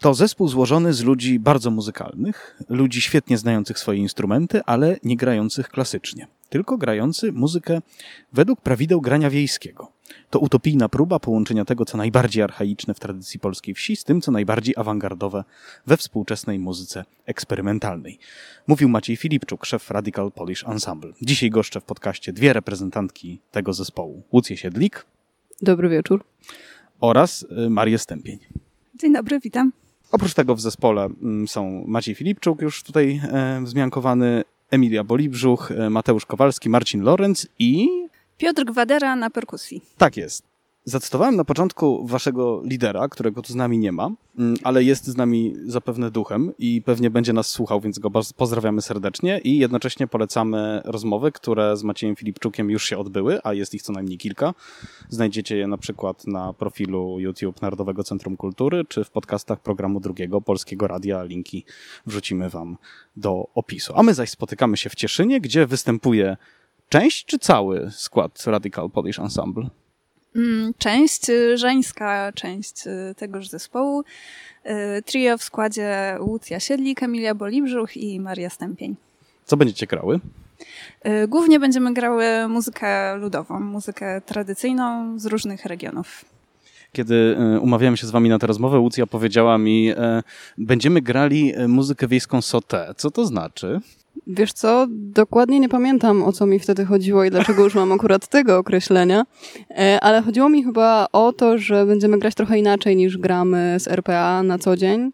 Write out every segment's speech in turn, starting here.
To zespół złożony z ludzi bardzo muzykalnych, ludzi świetnie znających swoje instrumenty, ale nie grających klasycznie, tylko grający muzykę według prawideł grania wiejskiego. To utopijna próba połączenia tego, co najbardziej archaiczne w tradycji polskiej wsi, z tym, co najbardziej awangardowe we współczesnej muzyce eksperymentalnej. Mówił Maciej Filipczuk, szef Radical Polish Ensemble. Dzisiaj goszczę w podcaście dwie reprezentantki tego zespołu. Łucję Siedlik. Dobry wieczór. Oraz y, Marię Stępień. Dzień dobry, witam. Oprócz tego w zespole mm, są Maciej Filipczuk, już tutaj e, wzmiankowany, Emilia Bolibrzuch, e, Mateusz Kowalski, Marcin Lorenz i... Piotr Gwadera na perkusji. Tak jest. Zacytowałem na początku waszego lidera, którego tu z nami nie ma, mm, ale jest z nami zapewne duchem i pewnie będzie nas słuchał, więc go pozdrawiamy serdecznie i jednocześnie polecamy rozmowy, które z Maciejem Filipczukiem już się odbyły, a jest ich co najmniej kilka. Znajdziecie je na przykład na profilu YouTube Narodowego Centrum Kultury, czy w podcastach programu drugiego Polskiego Radia. Linki wrzucimy wam do opisu. A my zaś spotykamy się w Cieszynie, gdzie występuje część czy cały skład Radical Polish Ensemble? Mm, część y, żeńska, część y, tegoż zespołu. Y, trio w składzie Łucja Siedlik, Emilia Bolibrzuch i Maria Stępień. Co będziecie grały? Głównie będziemy grały muzykę ludową, muzykę tradycyjną z różnych regionów. Kiedy umawiałem się z wami na tę rozmowę, Łucja powiedziała mi, będziemy grali muzykę wiejską sotę. Co to znaczy? Wiesz co, dokładnie nie pamiętam o co mi wtedy chodziło i dlaczego już mam akurat tego określenia, e, ale chodziło mi chyba o to, że będziemy grać trochę inaczej niż gramy z RPA na co dzień.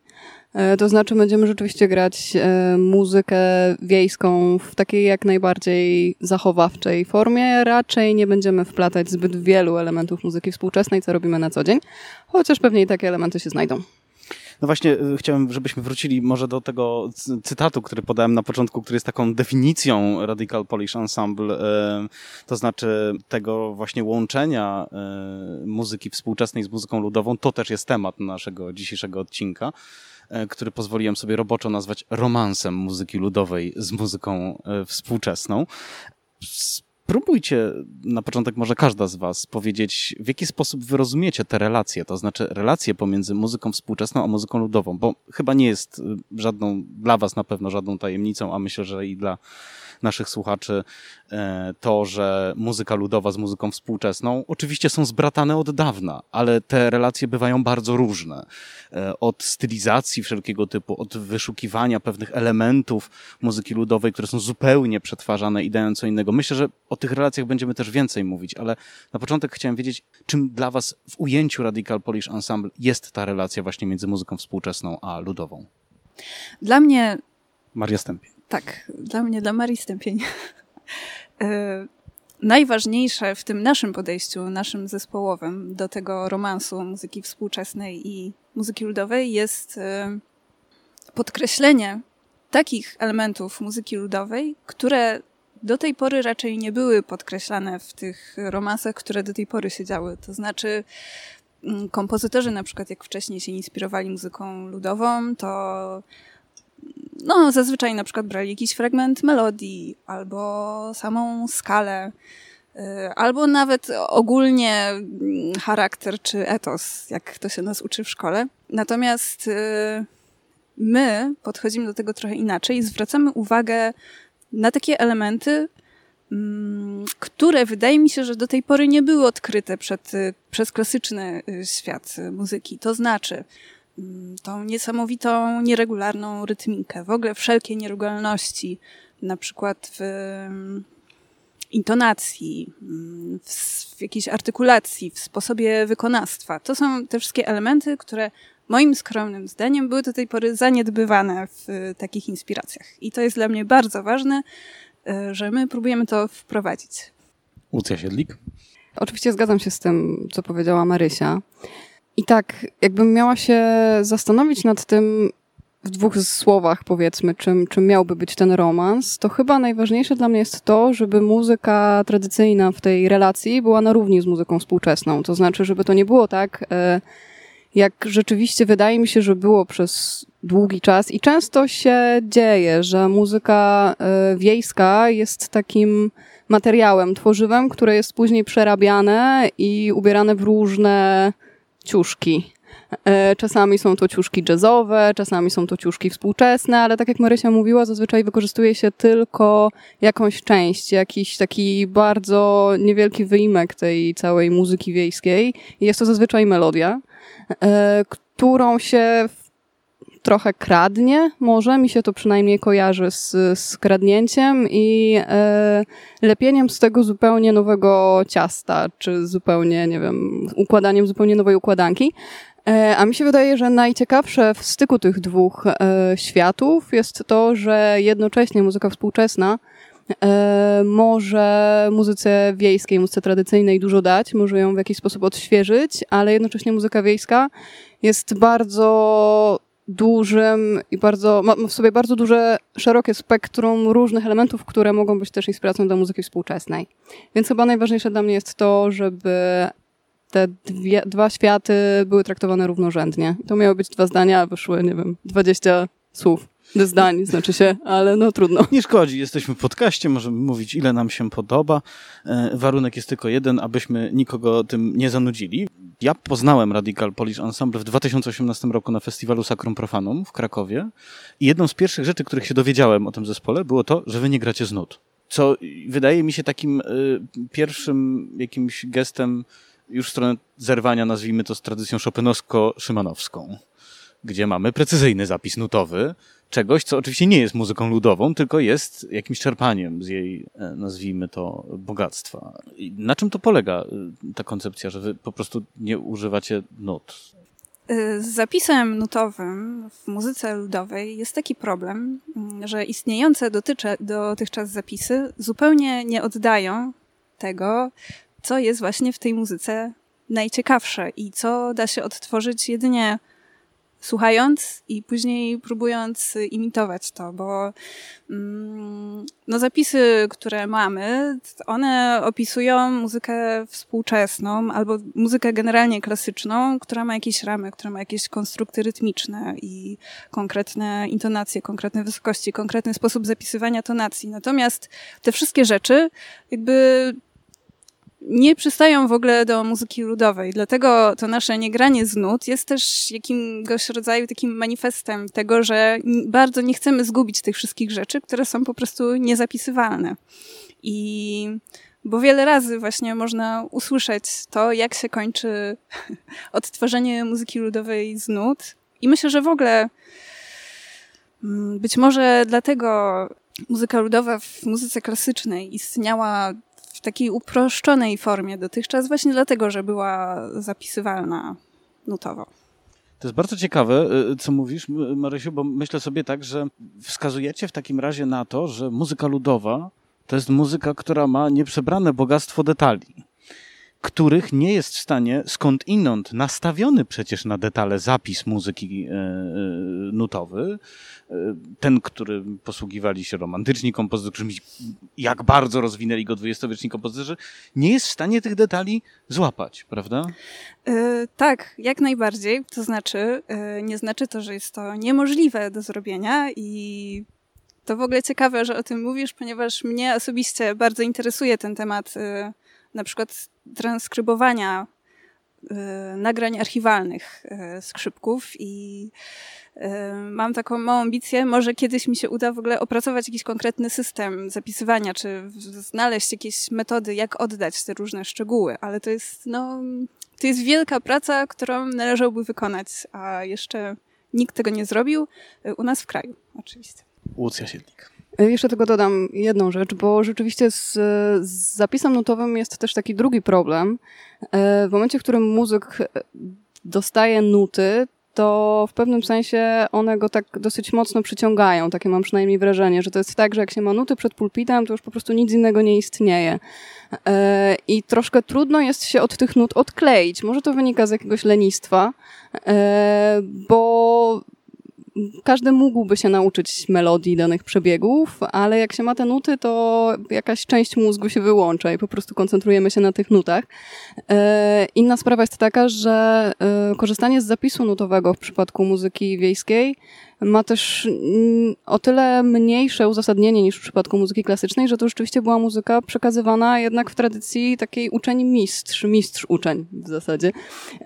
E, to znaczy będziemy rzeczywiście grać e, muzykę wiejską w takiej jak najbardziej zachowawczej formie. Raczej nie będziemy wplatać zbyt wielu elementów muzyki współczesnej, co robimy na co dzień, chociaż pewnie i takie elementy się znajdą. No właśnie, y, chciałem, żebyśmy wrócili może do tego cytatu, który podałem na początku, który jest taką definicją Radical Polish Ensemble, y, to znaczy tego właśnie łączenia y, muzyki współczesnej z muzyką ludową. To też jest temat naszego dzisiejszego odcinka który pozwoliłem sobie roboczo nazwać romansem muzyki ludowej z muzyką współczesną. Spróbujcie na początek może każda z Was powiedzieć, w jaki sposób wy rozumiecie te relacje, to znaczy relacje pomiędzy muzyką współczesną a muzyką ludową, bo chyba nie jest y, żadną, dla Was na pewno żadną tajemnicą, a myślę, że i dla naszych słuchaczy e, to, że muzyka ludowa z muzyką współczesną oczywiście są zbratane od dawna, ale te relacje bywają bardzo różne. E, od stylizacji wszelkiego typu, od wyszukiwania pewnych elementów muzyki ludowej, które są zupełnie przetwarzane i dają co innego. Myślę, że o tych relacjach będziemy też więcej mówić, ale na początek chciałem wiedzieć, czym dla Was w ujęciu Radical Polish Ensemble jest ta relacja właśnie między muzyką współczesną a ludową? Dla mnie Maria Stępień. Tak, dla mnie, dla Marii Stępień. E, najważniejsze w tym naszym podejściu, naszym zespołowym do tego romansu muzyki współczesnej i muzyki ludowej jest e, podkreślenie takich elementów muzyki ludowej, które do tej pory raczej nie były podkreślane w tych romansach, które do tej pory się działy. To znaczy, mm, kompozytorzy, na przykład, jak wcześniej się inspirowali muzyką ludową, to no, zazwyczaj na przykład brali jakiś fragment melodii albo samą skalę, y, albo nawet ogólnie mm, charakter czy etos, jak to się nas uczy w szkole. Natomiast y, my podchodzimy do tego trochę inaczej i zwracamy uwagę na takie elementy, mm, które wydaje mi się, że do tej pory nie były odkryte przed, przez klasyczny świat muzyki. To znaczy, tą niesamowitą, nieregularną rytmikę, w ogóle wszelkie nieregularności, na przykład w intonacji, w jakiejś artykulacji, w sposobie wykonawstwa. To są te wszystkie elementy, które moim skromnym zdaniem były do tej pory zaniedbywane w y, takich inspiracjach. I to jest dla mnie bardzo ważne, y, że my próbujemy to wprowadzić. Łucja Siedlik? Oczywiście zgadzam się z tym, co powiedziała Marysia. I tak, jakbym miała się zastanowić nad tym, w dwóch słowach powiedzmy, czym, czym miałby być ten romans, to chyba najważniejsze dla mnie jest to, żeby muzyka tradycyjna w tej relacji była na równi z muzyką współczesną. To znaczy, żeby to nie było tak, e, jak rzeczywiście wydaje mi się, że było przez długi czas i często się dzieje, że muzyka e, wiejska jest takim materiałem, tworzywem, które jest później przerabiane i ubierane w różne ciuszki. E, czasami są to ciuszki jazzowe, czasami są to ciuszki współczesne, ale tak jak Marysia mówiła, zazwyczaj wykorzystuje się tylko jakąś część, jakiś taki bardzo niewielki wyimek tej całej muzyki wiejskiej. Jest to zazwyczaj melodia, e, którą się trochę kradnie, może mi się to przynajmniej kojarzy z, z kradnięciem i e, lepieniem z tego zupełnie nowego ciasta, czy zupełnie, nie wiem, układaniem zupełnie nowej układanki. E, a mi się wydaje, że najciekawsze w styku tych dwóch e, światów jest to, że jednocześnie muzyka współczesna e, może muzyce wiejskiej, muzyce tradycyjnej dużo dać, może ją w jakiś sposób odświeżyć, ale jednocześnie muzyka wiejska jest bardzo dużym i bardzo, ma w sobie bardzo duże, szerokie spektrum różnych elementów, które mogą być też inspiracją dla muzyki współczesnej. Więc chyba najważniejsze dla mnie jest to, żeby te dwie, dwa światy były traktowane równorzędnie. To miały być dwa zdania, a wyszły, nie wiem, 20 słów. Zdań, znaczy się, ale no trudno. Nie szkodzi, jesteśmy w podcaście, możemy mówić ile nam się podoba. E, warunek jest tylko jeden, abyśmy nikogo tym nie zanudzili. Ja poznałem Radical Polish Ensemble w 2018 roku na festiwalu Sacrum Profanum w Krakowie i jedną z pierwszych rzeczy, których się dowiedziałem o tym zespole, było to, że wy nie gracie z nut. Co wydaje mi się takim y, pierwszym jakimś gestem już w stronę zerwania, nazwijmy to, z tradycją szopenowsko-szymanowską, gdzie mamy precyzyjny zapis nutowy, czegoś, co oczywiście nie jest muzyką ludową, tylko jest jakimś czerpaniem z jej, e, nazwijmy to, bogactwa. I na czym to polega, e, ta koncepcja, że wy po prostu nie używacie nut? E, z zapisem nutowym w muzyce ludowej jest taki problem, mm, że istniejące dotycze, dotychczas zapisy zupełnie nie oddają tego, co jest właśnie w tej muzyce najciekawsze i co da się odtworzyć jedynie słuchając i później próbując imitować to, bo mm, no zapisy, które mamy, one opisują muzykę współczesną albo muzykę generalnie klasyczną, która ma jakieś ramy, która ma jakieś konstrukty rytmiczne i konkretne intonacje, konkretne wysokości, konkretny sposób zapisywania tonacji. Natomiast te wszystkie rzeczy jakby nie przystają w ogóle do muzyki ludowej. Dlatego to nasze niegranie z nut jest też jakiegoś rodzaju takim manifestem tego, że bardzo nie chcemy zgubić tych wszystkich rzeczy, które są po prostu niezapisywalne. I bo wiele razy właśnie można usłyszeć to, jak się kończy odtworzenie muzyki ludowej z nut. I myślę, że w ogóle mm, być może dlatego muzyka ludowa w muzyce klasycznej istniała takiej uproszczonej formie dotychczas, właśnie dlatego, że była zapisywalna nutowo. To jest bardzo ciekawe, y, co mówisz, Marysiu, bo myślę sobie tak, że wskazujecie w takim razie na to, że muzyka ludowa to jest muzyka, która ma nieprzebrane bogactwo detali których nie jest w stanie skąd inąd nastawiony przecież na detale zapis muzyki e, e, nutowy, e, ten, który posługiwali się romantyczni kompozytorzy, jak bardzo rozwinęli go dwudziestowieczni kompozytorzy, nie jest w stanie tych detali złapać, prawda? tak, jak najbardziej. To znaczy, nie znaczy to, że jest to niemożliwe do zrobienia i to w ogóle ciekawe, że o tym mówisz, ponieważ mnie osobiście bardzo interesuje ten temat na przykład transkrybowania nagrań archiwalnych skrzypków i Mam taką małą ambicję, może kiedyś mi się uda w ogóle opracować jakiś konkretny system zapisywania, czy znaleźć jakieś metody, jak oddać te różne szczegóły, ale to jest, no, to jest wielka praca, którą należałoby wykonać, a jeszcze nikt tego nie zrobił u nas w kraju, oczywiście. Łucja Siedlik. E, jeszcze tylko dodam jedną rzecz, bo rzeczywiście z, z zapisem notowym jest też taki drugi problem. E, w momencie, w którym muzyk dostaje nuty, to w pewnym sensie one go tak dosyć mocno przyciągają. Takie mam przynajmniej wrażenie, że to jest tak, że jak się ma nuty przed pulpitem, to już po prostu nic innego nie istnieje. E, I troszkę trudno jest się od tych nut odkleić. Może to wynika z jakiegoś lenistwa, e, bo każdy mógłby się nauczyć melodii danych przebiegów, ale jak się ma te nuty, to jakaś część mózgu się wyłącza i po prostu koncentrujemy się na tych nutach. E, inna sprawa jest taka, że e, korzystanie z zapisu nutowego w przypadku muzyki wiejskiej ma też mm, o tyle mniejsze uzasadnienie niż w przypadku muzyki klasycznej, że to rzeczywiście była muzyka przekazywana jednak w tradycji takiej uczeń mistrz, mistrz uczeń w zasadzie.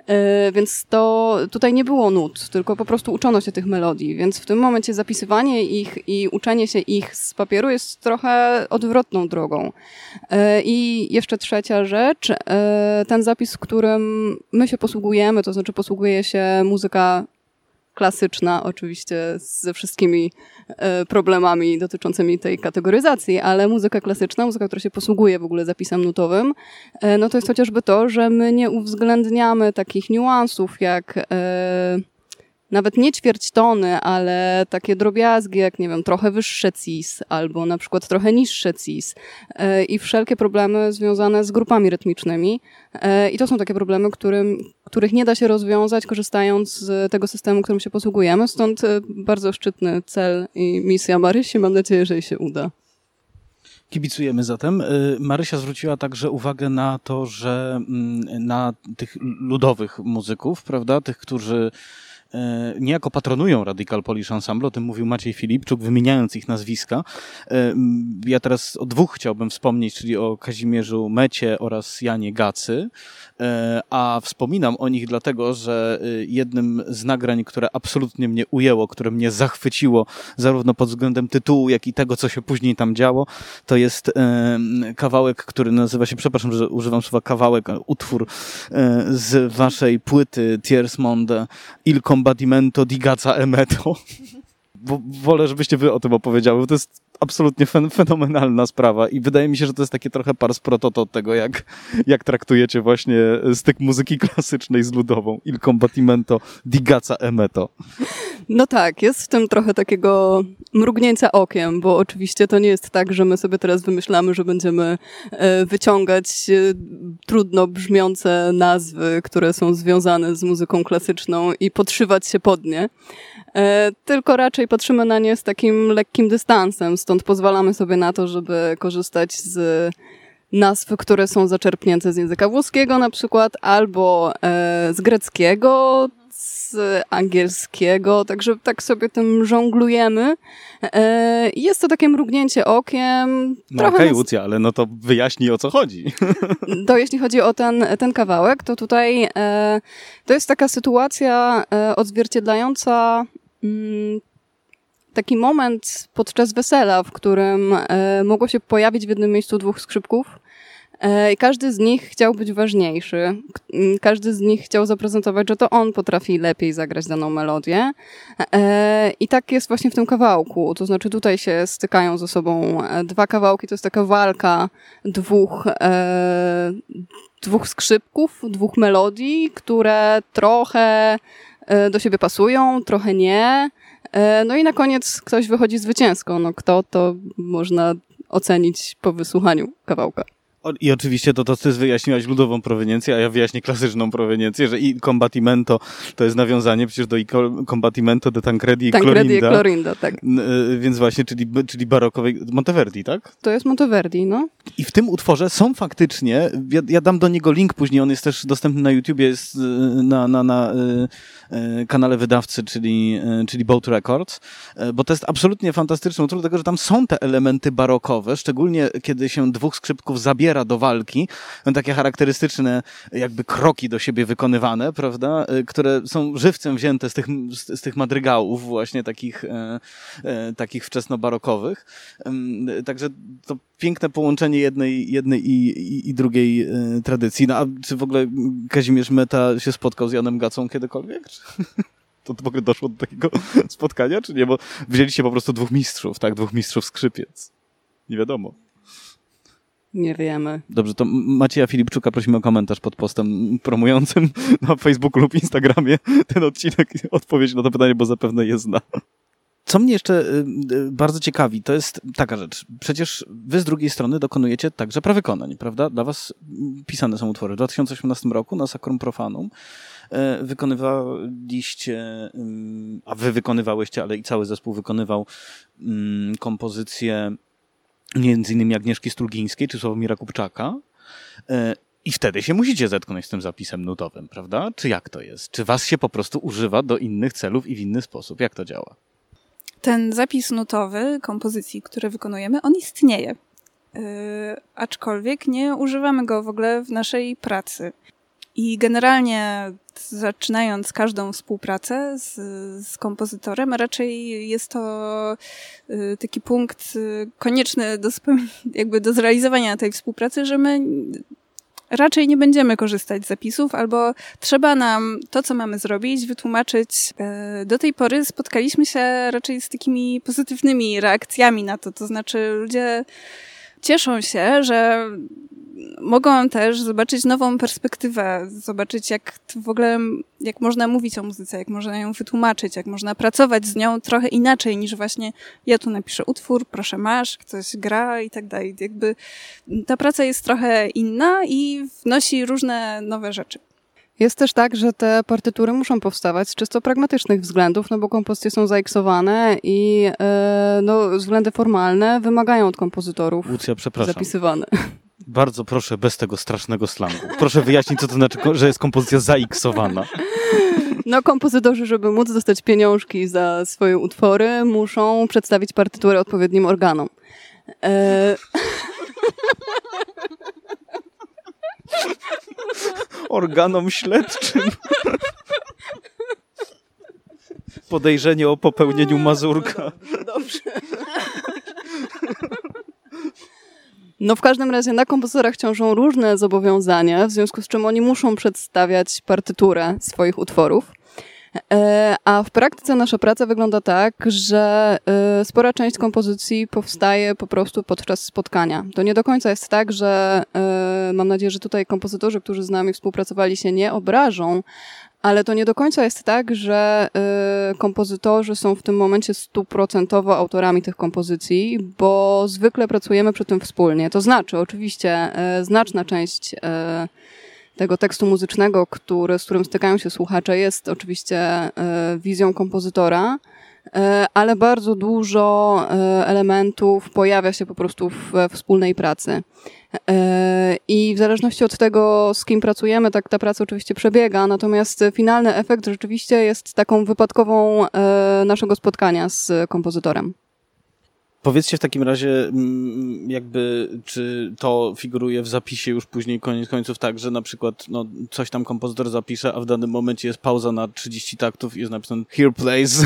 E, więc to tutaj nie było nut, tylko po prostu uczono się tych melodii, więc w tym momencie zapisywanie ich i uczenie się ich z papieru jest trochę odwrotną drogą. E, I jeszcze trzecia rzecz, e, ten zapis, którym my się posługujemy, to znaczy posługuje się muzyka klasyczna, oczywiście ze wszystkimi e, problemami dotyczącymi tej kategoryzacji, ale muzyka klasyczna, muzyka, która się posługuje w ogóle zapisem nutowym, e, no to jest chociażby to, że my nie uwzględniamy takich niuansów jak e, nawet nie ćwierć tony, ale takie drobiazgi, jak nie wiem, trochę wyższe cis, albo na przykład trochę niższe cis i wszelkie problemy związane z grupami rytmicznymi. I to są takie problemy, którym, których nie da się rozwiązać korzystając z tego systemu, którym się posługujemy. Stąd e, bardzo szczytny cel i misja Marysi. Mam nadzieję, że jej się uda. Kibicujemy zatem. Marysia zwróciła także uwagę na to, że mm, na tych ludowych muzyków, prawda, tych, którzy E, niejako patronują Radical Polish Ensemble, o tym mówił Maciej Filipczuk, wymieniając ich nazwiska. E, ja teraz o dwóch chciałbym wspomnieć, czyli o Kazimierzu Mecie oraz Janie Gacy, e, a wspominam o nich dlatego, że jednym z nagrań, które absolutnie mnie ujęło, które mnie zachwyciło, zarówno pod względem tytułu, jak i tego, co się później tam działo, to jest kawałek, który nazywa się, przepraszam, że używam słowa kawałek, utwór z waszej płyty Tiers Monde Il combattimento di Gaza Emeto. Bo wolę, żebyście wy o tym opowiedziały, bo to jest absolutnie fen fenomenalna sprawa i wydaje mi się, że to jest takie trochę pars prototo tego, jak, jak traktujecie właśnie styk muzyki klasycznej z ludową. Il combattimento di Gaza Emeto. No tak, jest w tym trochę takiego mrugnięcia okiem, bo oczywiście to nie jest tak, że my sobie teraz wymyślamy, że będziemy e, wyciągać e, trudno brzmiące nazwy, które są związane z muzyką klasyczną i podszywać się pod nie. E, tylko raczej patrzymy na nie z takim lekkim dystansem, stąd pozwalamy sobie na to, żeby korzystać z nazw, które są zaczerpnięte z języka włoskiego na przykład, albo z greckiego, z angielskiego, także tak sobie tym żonglujemy. E, jest to takie mrugnięcie okiem. No okej, okay, nas... Lucja, ale no to wyjaśnij o co chodzi. To jeśli chodzi o ten, ten kawałek, to tutaj e, to jest taka sytuacja e, odzwierciedlająca mm, taki moment podczas wesela, w którym mogło się pojawić w jednym miejscu dwóch skrzypków E, I każdy z nich chciał być ważniejszy. Każdy z nich chciał zaprezentować, że to on potrafi lepiej zagrać daną melodię. E, I tak jest właśnie w tym kawałku. To znaczy tutaj się stykają ze sobą e, dwa kawałki. To jest taka walka dwóch, dwóch skrzypków, dwóch melodii, które trochę do siebie pasują, trochę nie. No i na koniec ktoś wychodzi zwycięsko. No kto, to można ocenić po wysłuchaniu kawałka. I oczywiście to, to ty wyjaśniłaś ludową proweniencję, a ja wyjaśnię klasyczną proweniencję, że i combatimento to jest nawiązanie przecież do i combatimento de Tancredi i Tancredi Clorinda. i Clorinda, tak. Y, więc właśnie, czyli, czyli barokowej Monteverdi, tak? To jest Monteverdi, no. I w tym utworze są faktycznie, ja, ja dam do niego link później, on jest też dostępny na YouTubie, jest y, na, na, na kanale wydawcy, czyli, czyli Boat Records, bo to jest absolutnie fantastyczny utwór, dlatego że tam są te elementy barokowe, szczególnie kiedy się dwóch skrzypków zabiera do walki, takie charakterystyczne jakby kroki do siebie wykonywane, prawda, które są żywcem wzięte z tych, z, z tych madrygałów właśnie takich, e, e, takich wczesnobarokowych. Także to piękne połączenie jednej, jednej i, i, i drugiej e, tradycji. No a czy w ogóle Kazimierz Meta się spotkał z Janem Gacą kiedykolwiek? to w ogóle doszło do takiego spotkania, czy nie? Bo wzięliście po prostu dwóch mistrzów, tak? Dwóch mistrzów skrzypiec. Nie wiadomo. Nie wiemy. Dobrze, to Macieja Filipczuka prosimy o komentarz pod postem promującym na Facebooku lub Instagramie ten odcinek odpowiedź na to pytanie, bo zapewne je zna. Co mnie jeszcze y, y, bardzo ciekawi, to jest taka rzecz. Przecież wy z drugiej strony dokonujecie także prawykonań, prawda? Dla was pisane są utwory. W 2018 roku na Sacrum Profanum e, wykonywaliście, a wy wykonywałyście, ale i cały zespół wykonywał kompozycję między innymi Agnieszki Strulgińskiej czy Sławomira Kupczaka. I wtedy się musicie zetknąć z tym zapisem nutowym, prawda? Czy jak to jest? Czy was się po prostu używa do innych celów i w inny sposób? Jak to działa? Ten zapis nutowy kompozycji, które wykonujemy, on istnieje. Yy, aczkolwiek nie używamy go w ogóle w naszej pracy. I generalnie zaczynając każdą współpracę z, z kompozytorem, raczej jest to y, taki punkt y, konieczny do, jakby do zrealizowania tej współpracy, że my raczej nie będziemy korzystać z zapisów, albo trzeba nam to, co mamy zrobić, wytłumaczyć. E, do tej pory spotkaliśmy się raczej z takimi pozytywnymi reakcjami na to, to znaczy ludzie cieszą się, że mogą też zobaczyć nową perspektywę, zobaczyć jak w ogóle, jak można mówić o muzyce, jak można ją wytłumaczyć, jak można pracować z nią trochę inaczej niż właśnie ja tu napiszę utwór, proszę masz, ktoś gra i tak dalej. Jakby ta praca jest trochę inna i wnosi różne nowe rzeczy. Jest też tak, że te partytury muszą powstawać z czysto pragmatycznych względów, no bo kompozycje są zaiksowane i e, no, względy formalne wymagają od kompozytorów Lucja, przepraszam. zapisywane. Bardzo proszę, bez tego strasznego slangu. Proszę wyjaśnić, co to znaczy, że jest kompozycja zaiksowana. No, kompozytorzy, żeby móc dostać pieniążki za swoje utwory, muszą przedstawić partyturę odpowiednim organom. E... Organom śledczym. Podejrzenie o popełnieniu mazurka. Dobrze. No w każdym razie na kompozytorach ciążą różne zobowiązania, w związku z czym oni muszą przedstawiać partyturę swoich utworów. E, a w praktyce nasza praca wygląda tak, że e, spora część kompozycji powstaje po prostu podczas spotkania. To nie do końca jest tak, że e, mam nadzieję, że tutaj kompozytorzy, którzy z nami współpracowali, się nie obrażą, ale to nie do końca jest tak, że kompozytorzy są w tym momencie stuprocentowo autorami tych kompozycji, bo zwykle pracujemy przy tym wspólnie. To znaczy, oczywiście, znaczna część tego tekstu muzycznego, który, z którym stykają się słuchacze, jest oczywiście wizją kompozytora, ale bardzo dużo elementów pojawia się po prostu we wspólnej pracy. E, I w zależności od tego, z kim pracujemy, tak ta praca oczywiście przebiega, natomiast finalny efekt rzeczywiście jest taką wypadkową e, naszego spotkania z kompozytorem. Powiedzcie w takim razie, mm, jakby, czy to figuruje w zapisie już później, koniec końców, tak, że na przykład no, coś tam kompozytor zapisze, a w danym momencie jest pauza na 30 taktów i jest napisane Here plays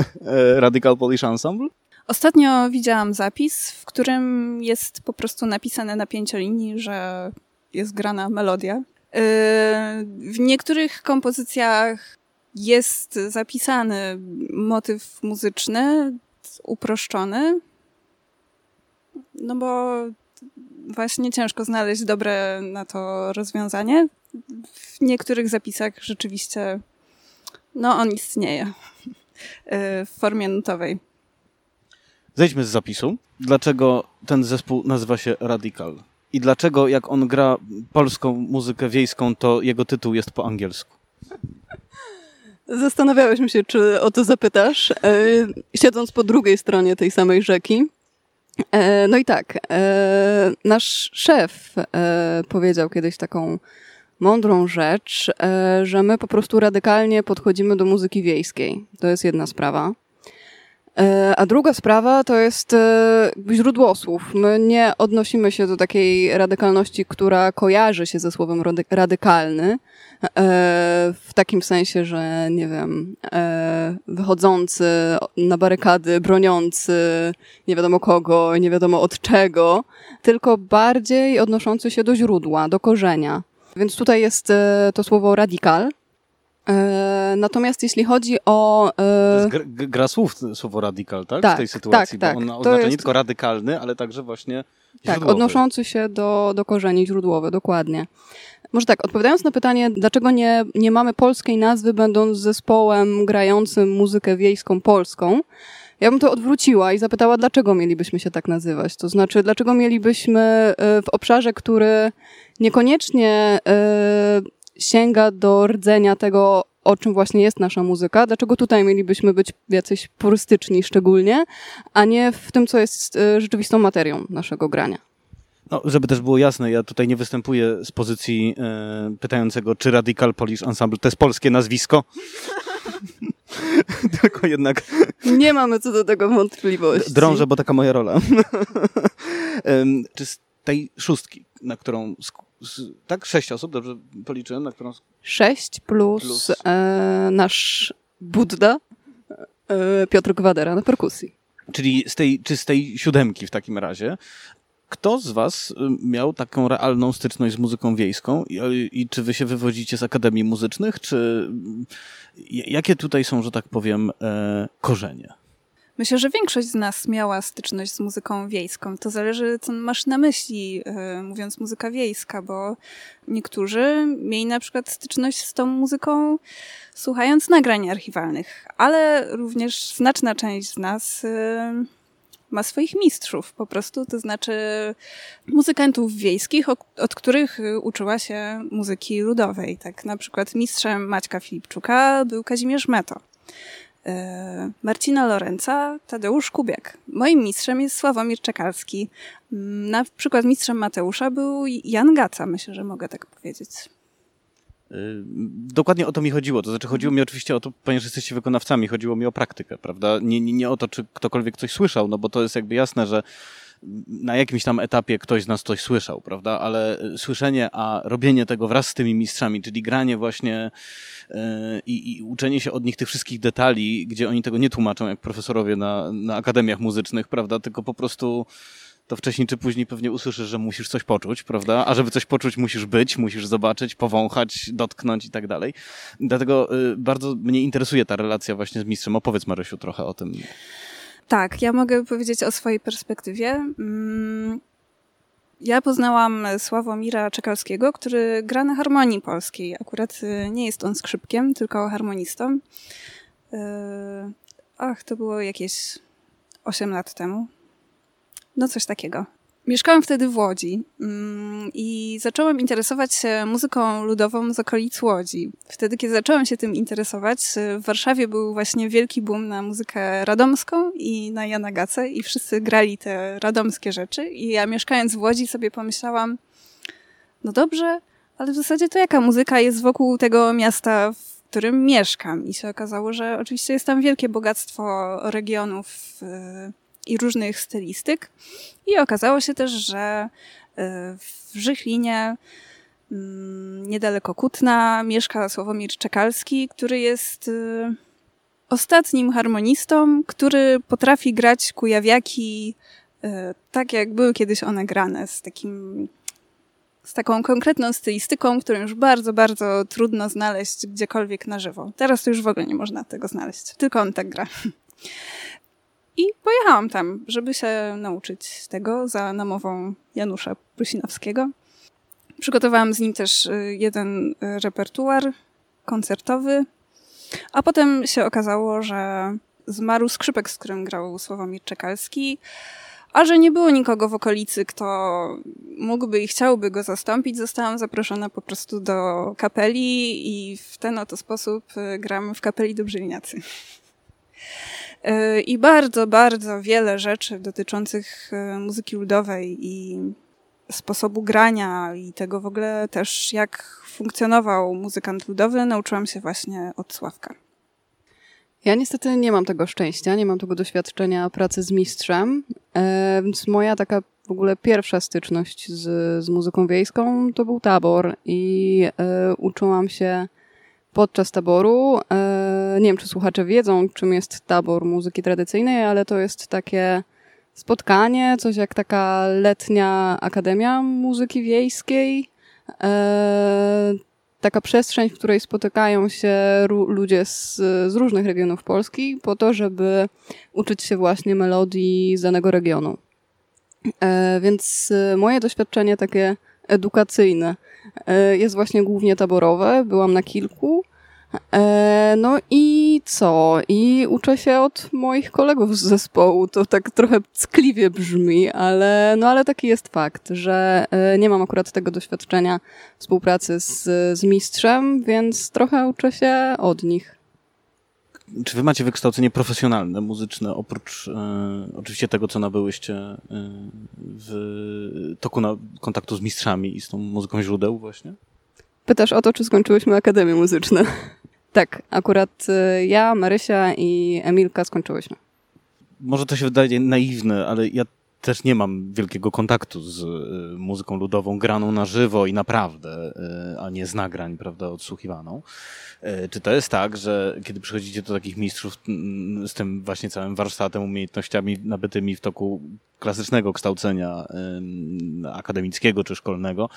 Radical Polish Ensemble? Ostatnio widziałam zapis, w którym jest po prostu napisane na pięciolinii, że jest grana melodia. Yy, w niektórych kompozycjach jest zapisany motyw muzyczny, uproszczony, no bo właśnie ciężko znaleźć dobre na to rozwiązanie. W niektórych zapisach rzeczywiście, no on istnieje yy, w formie nutowej. Zejdźmy z zapisu. Dlaczego ten zespół nazywa się Radical? I dlaczego jak on gra polską muzykę wiejską, to jego tytuł jest po angielsku? Zastanawiałeś się, czy o to zapytasz, e, siedząc po drugiej stronie tej samej rzeki. E, no i tak, e, nasz szef powiedział kiedyś taką mądrą rzecz, że my po prostu radykalnie podchodzimy do muzyki wiejskiej. To jest jedna sprawa. E, a druga sprawa to jest e, źródło słów. My nie odnosimy się do takiej radykalności, która kojarzy się ze słowem radykalny, e, w takim sensie, że nie wiem, wychodzący na barykady, broniący nie wiadomo kogo, nie wiadomo od czego, tylko bardziej odnoszący się do źródła, do korzenia. Więc tutaj jest to słowo radikal, E, natomiast jeśli chodzi o. E, gra, gra, słów słowo radykal, tak? tak? W tej sytuacji. Tak, bo tak. on oznacza jest... nie tylko radykalny, ale także właśnie. Tak, odnoszący się do, do korzeni źródłowe, dokładnie. Może tak, odpowiadając na pytanie, dlaczego nie, nie mamy polskiej nazwy, będąc zespołem grającym muzykę wiejską polską, ja bym to odwróciła i zapytała, dlaczego mielibyśmy się tak nazywać. To znaczy, dlaczego mielibyśmy e, w obszarze, który niekoniecznie sięga do rdzenia tego, o czym właśnie jest nasza muzyka. Dlaczego tutaj mielibyśmy być jacyś purystyczni szczególnie, a nie w tym, co jest e, rzeczywistą materią naszego grania? No, żeby też było jasne, ja tutaj nie występuję z pozycji e, pytającego, czy Radical Polish Ensemble to jest polskie nazwisko. Tylko jednak. Nie mamy co do tego wątpliwości. Drążę, bo taka moja rola. czy z tej szóstki, na którą tak? Sześć osób, dobrze policzyłem? Na którą... Sześć plus, plus... E, nasz Budda, e, Piotr Gwadera na perkusji. Czyli z tej, czy z tej siódemki w takim razie, kto z was y, miał taką realną styczność z muzyką wiejską i, i, czy wy się wywodzicie z akademii muzycznych, czy jakie tutaj są, że tak powiem, e, korzenie? Myślę, że większość z nas miała styczność z muzyką wiejską. To zależy, co masz na myśli, yy, mówiąc muzyka wiejska, bo niektórzy mieli na przykład styczność z tą muzyką słuchając nagrań archiwalnych, ale również znaczna część z nas yy, ma swoich mistrzów po prostu, to znaczy muzykantów wiejskich, od których uczyła się muzyki ludowej. Tak na przykład mistrzem Maćka Filipczuka był Kazimierz Meto. E, Marcina Lorenza, Tadeusz Kubiak. Moim mistrzem jest Sławomir Czekalski. Mm, na przykład mistrzem Mateusza był Jan Gaca, myślę, że mogę tak powiedzieć. E, dokładnie o to mi chodziło. To znaczy, chodziło mi oczywiście o to, ponieważ jesteście wykonawcami, chodziło mi o praktykę, prawda? Nie, nie, nie o to, czy ktokolwiek coś słyszał, no bo to jest jakby jasne, że na jakimś tam etapie ktoś z nas coś słyszał, prawda? Ale słyszenie, a robienie tego wraz z tymi mistrzami, czyli granie właśnie i, i uczenie się od nich tych wszystkich detali, gdzie oni tego nie tłumaczą jak profesorowie na, na akademiach muzycznych, prawda? Tylko po prostu to wcześniej czy później pewnie usłyszysz, że musisz coś poczuć, prawda? A żeby coś poczuć, musisz być, musisz zobaczyć, powąchać, dotknąć i tak dalej. Dlatego y, bardzo mnie interesuje ta relacja właśnie z mistrzem. Opowiedz Marysiu trochę o tym. Tak, ja mogę powiedzieć o swojej perspektywie. Mm, ja poznałam Sławomira Czekalskiego, który gra na harmonii polskiej. Akurat y, nie jest on skrzypkiem, tylko harmonistą. Y, ach, to było jakieś 8 lat temu. No coś takiego. Mieszkałam wtedy w Łodzi mm, i zaczęłam interesować się muzyką ludową z okolic Łodzi. Wtedy, kiedy zaczęłam się tym interesować, w Warszawie był właśnie wielki boom na muzykę radomską i na Jana Gacę i wszyscy grali te radomskie rzeczy i ja mieszkając w Łodzi sobie pomyślałam, no dobrze, ale w zasadzie to jaka muzyka jest wokół tego miasta, w którym mieszkam? I się okazało, że oczywiście jest tam wielkie bogactwo regionów, i różnych stylistyk. I okazało się też, że e, w Żychlinie mm, niedaleko Kutna mieszka Sławomir Czekalski, który jest e, ostatnim harmonistą, który potrafi grać kujawiaki e, tak, jak były kiedyś one grane, z takim z taką konkretną stylistyką, którą już bardzo, bardzo trudno znaleźć gdziekolwiek na żywo. Teraz to już w ogóle nie można tego znaleźć. Tylko on tak gra. I pojechałam tam, żeby się nauczyć tego za namową Janusza Prusinowskiego. Przygotowałam z nim też y, jeden repertuar koncertowy, a potem się okazało, że zmarł skrzypek, z którym grał Sławomir Czekalski, a że nie było nikogo w okolicy, kto mógłby i chciałby go zastąpić, zostałam zaproszona po prostu do kapeli i w ten oto sposób y, gram w kapeli Dobrzyniacy. I bardzo, bardzo wiele rzeczy dotyczących e, muzyki ludowej i sposobu grania i tego w ogóle też, jak funkcjonował muzykant ludowy, nauczyłam się właśnie od Sławka. Ja niestety nie mam tego szczęścia, nie mam tego doświadczenia pracy z mistrzem, e, więc moja taka w ogóle pierwsza styczność z, z muzyką wiejską to był tabor i e, uczyłam się podczas taboru. E, nie wiem, czy słuchacze wiedzą, czym jest tabor muzyki tradycyjnej, ale to jest takie spotkanie, coś jak taka letnia akademia muzyki wiejskiej. E, taka przestrzeń, w której spotykają się ludzie z, z różnych regionów Polski po to, żeby uczyć się właśnie melodii z danego regionu. E, więc moje doświadczenie takie edukacyjne jest właśnie głównie taborowe. Byłam na kilku. E, no i co? I uczę się od moich kolegów z zespołu. To tak trochę ckliwie brzmi, ale, no ale taki jest fakt, że e, nie mam akurat tego doświadczenia współpracy z, z mistrzem, więc trochę uczę się od nich. Czy wy macie wykształcenie profesjonalne, muzyczne, oprócz e, oczywiście tego, co nabyłyście e, w toku na, kontaktu z mistrzami i z tą muzyką źródeł właśnie? Pytasz o to, czy skończyłyśmy Akademię Muzyczne. tak, akurat y, ja, Marysia i Emilka skończyłyśmy. Może to się wydaje naiwne, ale ja też nie mam wielkiego kontaktu z y, muzyką ludową graną na żywo i naprawdę, y, a nie z nagrań, prawda, odsłuchiwaną. Czy to jest tak, że kiedy przychodzicie do takich mistrzów z tym właśnie całym warsztatem, umiejętnościami nabytymi w toku klasycznego kształcenia akademickiego czy szkolnego,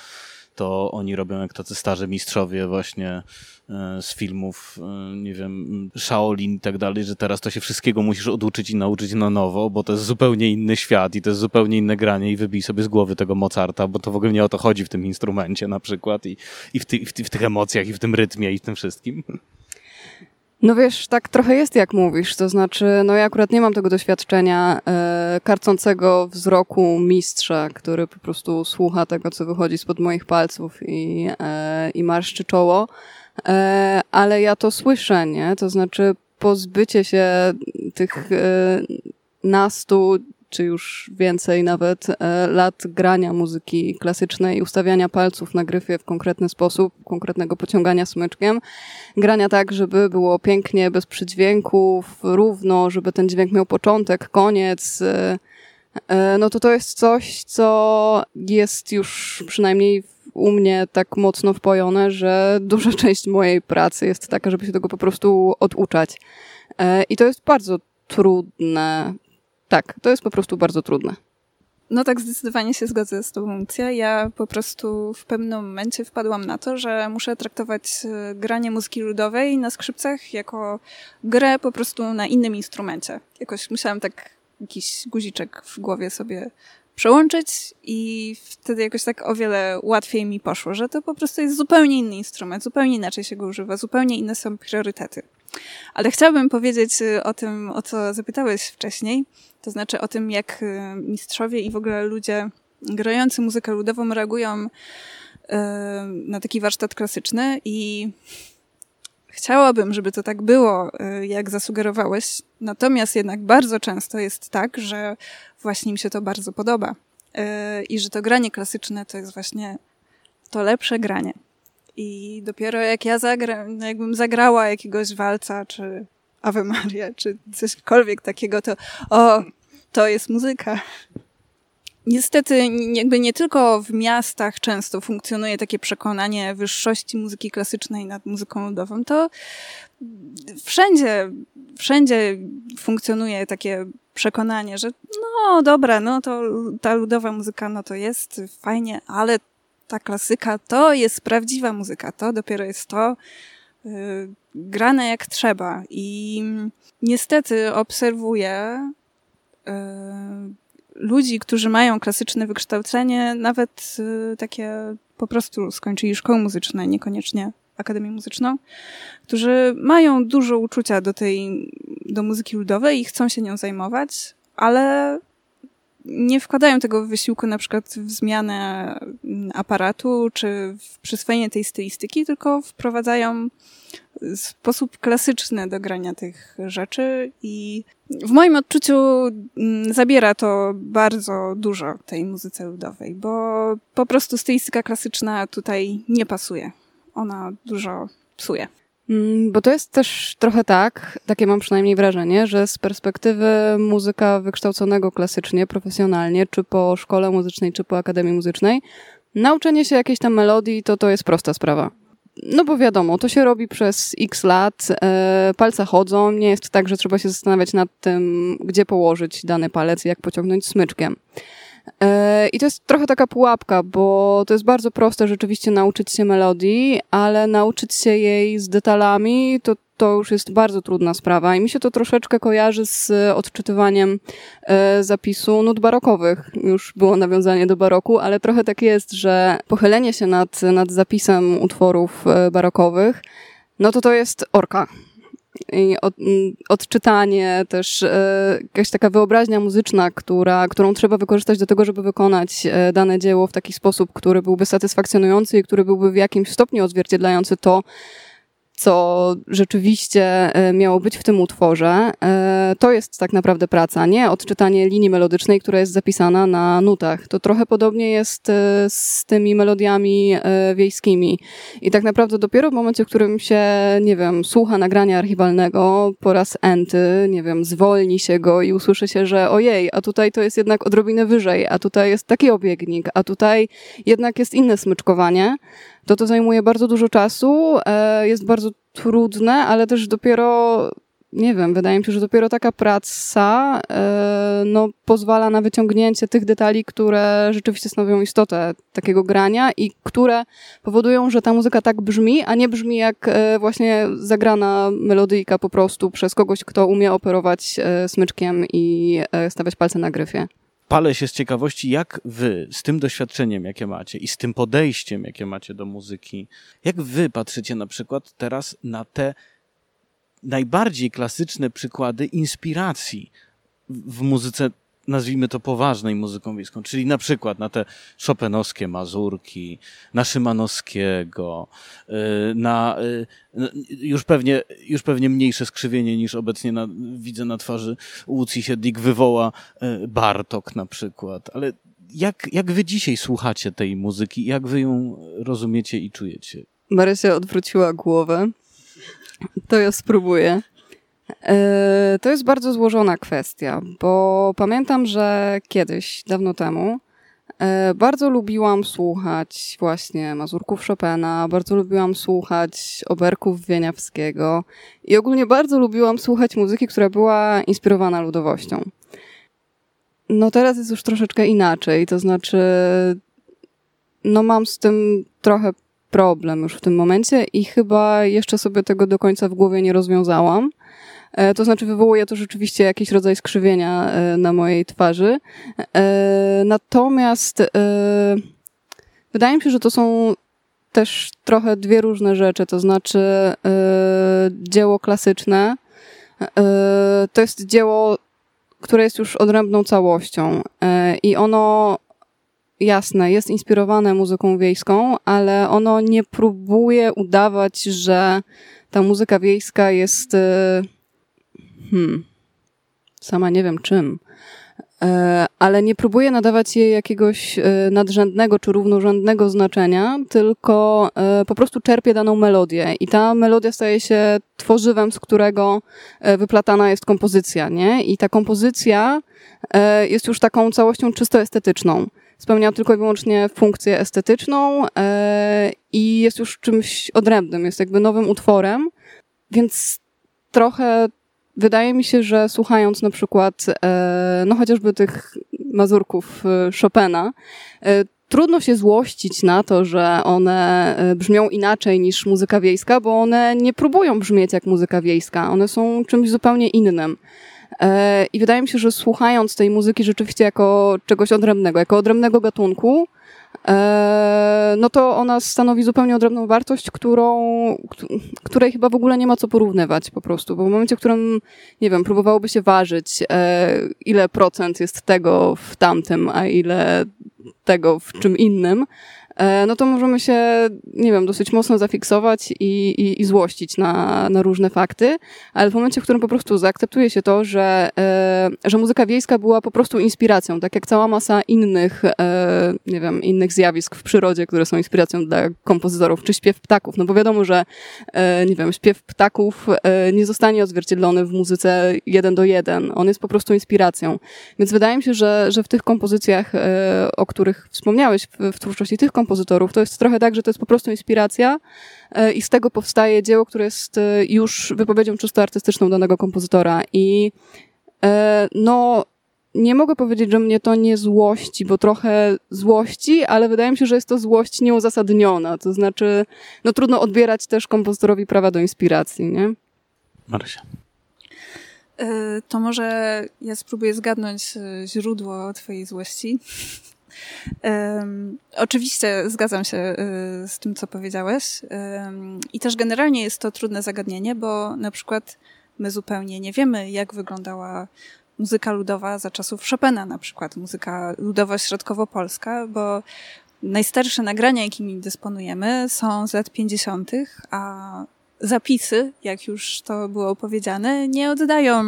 to oni robią jak tacy starzy mistrzowie właśnie e, z filmów, e, nie wiem, Shaolin i tak dalej, że teraz to się wszystkiego musisz oduczyć i nauczyć na nowo, bo to jest zupełnie inny świat i to jest zupełnie inne granie i wybij sobie z głowy tego Mozarta, bo to w ogóle nie o to chodzi w tym instrumencie na przykład i, i, w, ty, w, ty, w tych emocjach i w tym rytmie i w tym wszystkim. No wiesz, tak trochę jest jak mówisz, to znaczy, no ja akurat nie mam tego doświadczenia e, karcącego wzroku mistrza, który po prostu słucha tego, co wychodzi spod moich palców i, e, i marszczy czoło, e, ale ja to słyszę, nie? To znaczy pozbycie się tych e, nastu czy już więcej nawet e, lat grania muzyki klasycznej, ustawiania palców na gryfie w konkretny sposób, konkretnego pociągania smyczkiem, grania tak, żeby było pięknie, bez przydźwięków, równo, żeby ten dźwięk miał początek, koniec. E, e, no to to jest coś, co jest już przynajmniej u mnie tak mocno wpojone, że duża część mojej pracy jest taka, żeby się tego po prostu oduczać. I to jest bardzo trudne tak, to jest po prostu bardzo trudne. No tak, zdecydowanie się zgodzę z Tobą, Lucja. Ja po prostu w pewnym momencie wpadłam na to, że muszę traktować e, granie muzyki ludowej na skrzypcach jako grę po prostu na innym instrumencie. Jakoś musiałam tak jakiś guziczek w głowie sobie przełączyć i wtedy jakoś tak o wiele łatwiej mi poszło, że to po prostu jest zupełnie inny instrument, zupełnie inaczej się go używa, zupełnie inne są priorytety. Ale chciałabym powiedzieć y, o tym, o co zapytałeś wcześniej, to znaczy o tym, jak y, mistrzowie i w ogóle ludzie grający muzykę ludową reagują y, na taki warsztat klasyczny i chciałabym, żeby to tak było, jak zasugerowałeś. Natomiast jednak bardzo często jest tak, że właśnie mi się to bardzo podoba. I że to granie klasyczne to jest właśnie to lepsze granie. I dopiero jak ja zagra, jakbym zagrała jakiegoś walca, czy Ave Maria, czy cośkolwiek takiego, to o, to jest muzyka. Niestety, jakby nie tylko w miastach często funkcjonuje takie przekonanie wyższości muzyki klasycznej nad muzyką ludową, to wszędzie, wszędzie funkcjonuje takie przekonanie, że no dobra, no to ta ludowa muzyka, no to jest fajnie, ale ta klasyka to jest prawdziwa muzyka, to dopiero jest to grane jak trzeba. I niestety obserwuję yy, ludzi, którzy mają klasyczne wykształcenie, nawet yy, takie po prostu skończyli szkołę muzyczną, niekoniecznie Akademię Muzyczną, którzy mają dużo uczucia do tej, do muzyki ludowej i chcą się nią zajmować, ale nie wkładają tego wysiłku na przykład w zmianę aparatu czy w przyswojenie tej stylistyki, tylko wprowadzają sposób klasyczny do grania tych rzeczy i w moim odczuciu mm, zabiera to bardzo dużo tej muzyce ludowej, bo po prostu stylistyka klasyczna tutaj nie pasuje. Ona dużo psuje. Mm, bo to jest też trochę tak, takie mam przynajmniej wrażenie, że z perspektywy muzyka wykształconego klasycznie, profesjonalnie, czy po szkole muzycznej, czy po akademii muzycznej, nauczenie się jakiejś tam melodii to to jest prosta sprawa. No bo wiadomo, to się robi przez x lat, e, palce chodzą, nie jest tak, że trzeba się zastanawiać nad tym, gdzie położyć dany palec, jak pociągnąć smyczkiem. I to jest trochę taka pułapka, bo to jest bardzo proste rzeczywiście nauczyć się melodii, ale nauczyć się jej z detalami to, to już jest bardzo trudna sprawa. I mi się to troszeczkę kojarzy z odczytywaniem e, zapisu nut barokowych. Już było nawiązanie do baroku, ale trochę tak jest, że pochylenie się nad, nad zapisem utworów e, barokowych, no to to jest orka i od, odczytanie, też e, jakaś taka wyobraźnia muzyczna, która, którą trzeba wykorzystać do tego, żeby wykonać e, dane dzieło w taki sposób, który byłby satysfakcjonujący i który byłby w jakimś stopniu odzwierciedlający to, co rzeczywiście e, miało być w tym utworze, e, to jest tak naprawdę praca, nie odczytanie linii melodycznej, która jest zapisana na nutach. To trochę podobnie jest e, z tymi melodiami wiejskimi. I tak naprawdę dopiero w momencie, w którym się, nie wiem, słucha nagrania archiwalnego po raz enty, nie wiem, zwolni się go i usłyszy się, że ojej, a tutaj to jest jednak odrobinę wyżej, a tutaj jest taki obiegnik, a tutaj jednak jest inne smyczkowanie, to to zajmuje bardzo dużo czasu, e, jest bardzo trudne, ale też dopiero, nie wiem, wydaje mi się, że dopiero taka praca e, no, pozwala na wyciągnięcie tych detali, które rzeczywiście stanowią istotę takiego grania i które powodują, że ta muzyka tak brzmi, a nie brzmi jak e, właśnie zagrana melodyjka po prostu przez kogoś, kto umie operować smyczkiem i stawiać palce na gryfie palę się z ciekawości, jak wy z tym doświadczeniem, jakie macie i z tym podejściem, jakie macie do muzyki, jak wy patrzycie na przykład teraz na te najbardziej klasyczne przykłady inspiracji w muzyce nazwijmy to poważnej muzyką wiejską, czyli na przykład na te szopenowskie mazurki, na Szymanowskiego, y, na y, już pewnie, już pewnie mniejsze skrzywienie niż obecnie na, widzę na twarzy Łucji Siedlik wywoła y, Bartok na przykład, ale jak, jak wy dzisiaj słuchacie tej muzyki, jak wy ją rozumiecie i czujecie? Marysia odwróciła głowę. To ja spróbuję. E, to jest bardzo złożona kwestia, bo pamiętam, że kiedyś, dawno temu, e, bardzo lubiłam słuchać właśnie Mazurków Chopina, bardzo lubiłam słuchać oberków Wieniawskiego i ogólnie bardzo lubiłam słuchać muzyki, która była inspirowana ludowością. No teraz jest już troszeczkę inaczej, to znaczy no mam z tym trochę problem już w tym momencie i chyba jeszcze sobie tego do końca w głowie nie rozwiązałam. E, to znaczy wywołuje to rzeczywiście jakiś rodzaj skrzywienia e, na mojej twarzy. E, natomiast wydaje mi się, że to są też trochę dwie różne rzeczy. To znaczy dzieło klasyczne to jest dzieło, które jest już odrębną całością i ono jasne, jest inspirowane muzyką wiejską, ale ono nie próbuje udawać, że ta muzyka wiejska jest hmm, sama nie wiem czym, e, ale nie próbuję nadawać jej jakiegoś e, nadrzędnego czy równorzędnego znaczenia, tylko e, po prostu czerpię daną melodię i ta melodia staje się tworzywem, z którego wyplatana jest kompozycja, nie? I ta kompozycja jest już taką całością czysto estetyczną. Spełnia tylko i wyłącznie funkcję estetyczną i jest już czymś odrębnym, jest jakby nowym utworem, więc trochę wydaje mi się, że słuchając na przykład, e, no chociażby tych mazurków e, Chopina, e, trudno się złościć na to, że one brzmią inaczej niż muzyka wiejska, bo one nie próbują brzmieć jak muzyka wiejska. One są czymś zupełnie innym. I wydaje mi się, że słuchając tej muzyki rzeczywiście jako czegoś odrębnego, jako odrębnego gatunku, no to ona stanowi zupełnie odrębną wartość, którą, której chyba w ogóle nie ma co porównywać po prostu, bo w momencie, w którym, nie wiem, próbowałoby się ważyć, e, ile procent jest tego w tamtym, a ile tego w czym innym, e, no to możemy się, nie wiem, dosyć mocno zafiksować i, i, i złościć na, na różne fakty, ale w momencie, w którym po prostu zaakceptuje się to, że, e, że muzyka wiejska była po prostu inspiracją, tak jak cała masa innych, e, nie wiem, innych zjawisk w przyrodzie, które są inspiracją dla kompozytorów, czy śpiew ptaków, no bo wiadomo, że, nie wiem, śpiew ptaków nie zostanie odzwierciedlony w muzyce jeden do jeden, on jest po prostu inspiracją. Więc wydaje mi się, że, że w tych kompozycjach, o których wspomniałeś, w, twórczości tych kompozytorów, to jest trochę tak, że to jest po prostu inspiracja e, i z tego powstaje dzieło, które jest e, już wypowiedzią czysto artystyczną danego kompozytora. I e, no, nie mogę powiedzieć, że mnie to nie złości, bo trochę złości, ale wydaje mi się, że jest to złość nieuzasadniona. To znaczy, no trudno odbierać też kompozytorowi prawa do inspiracji, nie? Marysia. To może ja spróbuję zgadnąć źródło twojej złości. Oczywiście zgadzam się y, z tym, co powiedziałeś. I też generalnie jest to trudne zagadnienie, bo na przykład my zupełnie nie wiemy, jak wyglądała muzyka ludowa za czasów Chopina, na przykład muzyka ludowa środkowo-polska, bo najstarsze nagrania, jakimi dysponujemy, są z lat 50., a zapisy, jak już to było powiedziane, nie oddają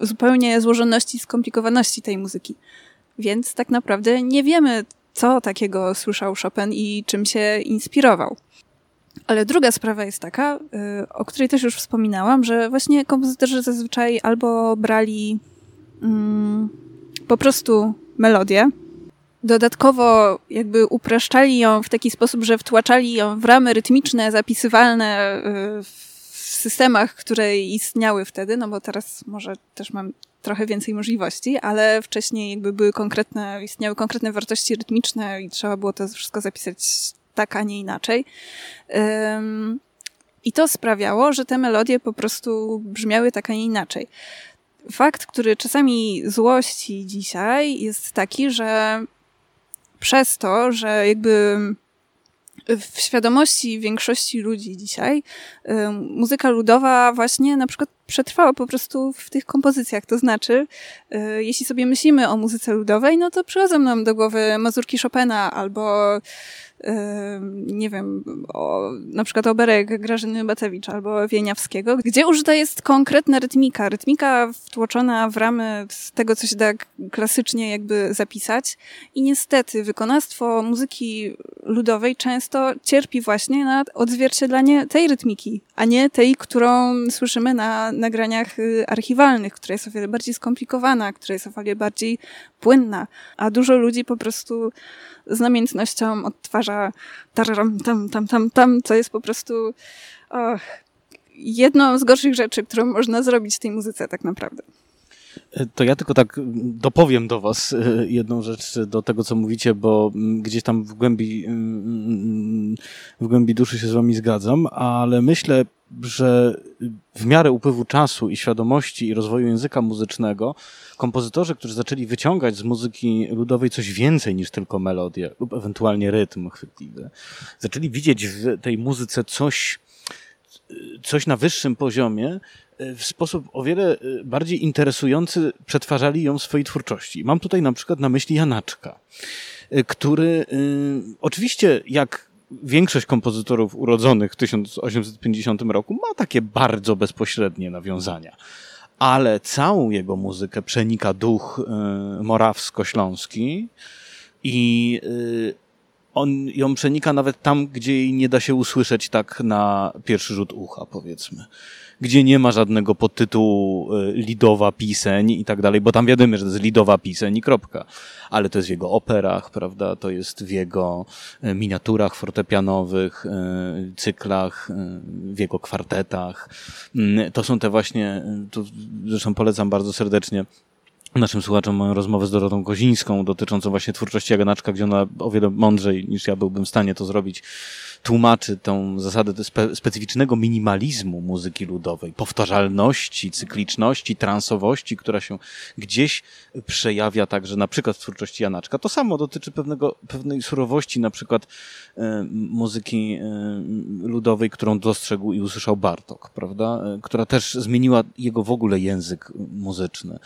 zupełnie złożoności i skomplikowaności tej muzyki. Więc tak naprawdę nie wiemy, co takiego słyszał Chopin i czym się inspirował. Ale druga sprawa jest taka, y, o której też już wspominałam, że właśnie kompozytorzy zazwyczaj albo brali mm, po prostu melodię, dodatkowo jakby upraszczali ją w taki sposób, że wtłaczali ją w ramy rytmiczne, zapisywalne y, w systemach, które istniały wtedy, no bo teraz może też mam trochę więcej możliwości, ale wcześniej jakby były konkretne, istniały konkretne wartości rytmiczne i trzeba było to wszystko zapisać tak, a nie inaczej. I to sprawiało, że te melodie po prostu brzmiały tak, a nie inaczej. Fakt, który czasami złości dzisiaj, jest taki, że przez to, że jakby w świadomości większości ludzi dzisiaj muzyka ludowa właśnie na przykład przetrwała po prostu w tych kompozycjach. To znaczy, y, jeśli sobie myślimy o muzyce ludowej, no to przychodzą nam do głowy mazurki Chopina albo nie wiem, o, na przykład oberek Grażyny Batewicz albo Wieniawskiego, gdzie użyta jest konkretna rytmika. Rytmika wtłoczona w ramy tego, co się da klasycznie jakby zapisać. I niestety wykonawstwo muzyki ludowej często cierpi właśnie na odzwierciedlanie tej rytmiki, a nie tej, którą słyszymy na nagraniach y, archiwalnych, która jest o wiele bardziej skomplikowana, która jest o wiele bardziej płynna. A dużo ludzi po prostu z namiętnością odtwarza tararam, tam, tam, tam, tam, co jest po prostu oh, jedną z gorszych rzeczy, którą można zrobić w tej muzyce tak naprawdę. To ja tylko tak dopowiem do Was e, jedną rzecz do tego, co mówicie, bo mm, gdzieś tam w głębi, mm, w głębi duszy się z Wami zgadzam, ale myślę, że w miarę upływu czasu i świadomości i rozwoju języka muzycznego, kompozytorzy, którzy zaczęli wyciągać z muzyki ludowej coś więcej niż tylko melodię lub ewentualnie rytm chwytliwy, zaczęli widzieć w tej muzyce coś, coś na wyższym poziomie, w sposób o wiele bardziej interesujący przetwarzali ją w swojej twórczości. Mam tutaj na przykład na myśli Janaczka, który y, oczywiście jak większość kompozytorów urodzonych w 1850 roku ma takie bardzo bezpośrednie nawiązania. Ale całą jego muzykę przenika duch y, morawsko-śląski i y, on ją przenika nawet tam, gdzie jej nie da się usłyszeć tak na pierwszy rzut ucha, powiedzmy gdzie nie ma żadnego podtytułu e, lidowa piseń i tak dalej, bo tam wiadomo, że to jest lidowa piseń i kropka. Ale to jest w jego operach, prawda? To jest w jego e, miniaturach fortepianowych, e, cyklach, w jego kwartetach. Mm, to są te właśnie, to zresztą polecam bardzo serdecznie naszym słuchaczom moją rozmowę z Dorotą Kozińską dotyczącą właśnie twórczości Jaganaczka, gdzie ona o wiele mądrzej niż ja byłbym w stanie to zrobić tłumaczy tą zasadę spe, specyficznego minimalizmu muzyki ludowej, powtarzalności, cykliczności, transowości, która się gdzieś przejawia także na przykład w twórczości Janaczka. To samo dotyczy pewnego, pewnej surowości na przykład e, muzyki e, ludowej, którą dostrzegł i usłyszał Bartok, prawda? E, która też zmieniła jego w ogóle język muzyczny.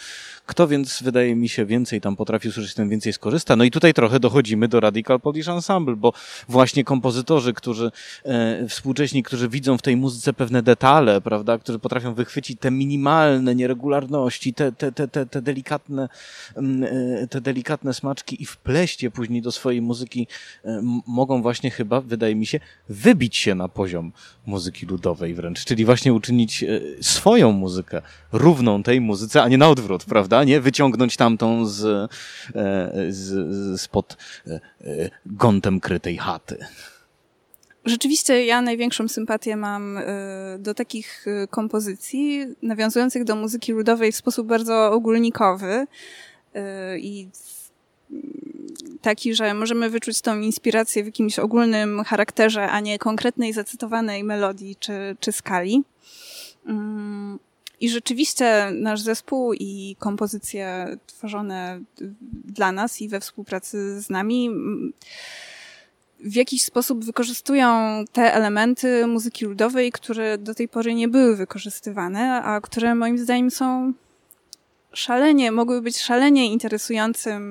Kto więc, wydaje mi się, więcej tam potrafi usłyszeć, tym więcej skorzysta. No i tutaj trochę dochodzimy do Radical Polish Ensemble, bo właśnie kompozytorzy, którzy e, współcześni, którzy widzą w tej muzyce pewne detale, prawda, którzy potrafią wychwycić te minimalne nieregularności, te, te, te, te, te delikatne, mm, e, te delikatne smaczki i wpleść je później do swojej muzyki, e, mogą właśnie chyba, wydaje mi się, wybić się na poziom muzyki ludowej wręcz, czyli właśnie uczynić swoją muzykę równą tej muzyce, a nie na odwrót, prawda? Nie wyciągnąć tamtą z, z, spod gątem krytej chaty. Rzeczywiście ja największą sympatię mam do takich kompozycji nawiązujących do muzyki ludowej w sposób bardzo ogólnikowy i taki, że możemy wyczuć tą inspirację w jakimś ogólnym charakterze, a nie konkretnej zacytowanej melodii czy, czy skali. Mm, I rzeczywiście nasz zespół i kompozycje tworzone dla nas i we współpracy z nami mm, w jakiś sposób wykorzystują te elementy muzyki ludowej, które do tej pory nie były wykorzystywane, a które moim zdaniem są szalenie, mogły być szalenie interesującym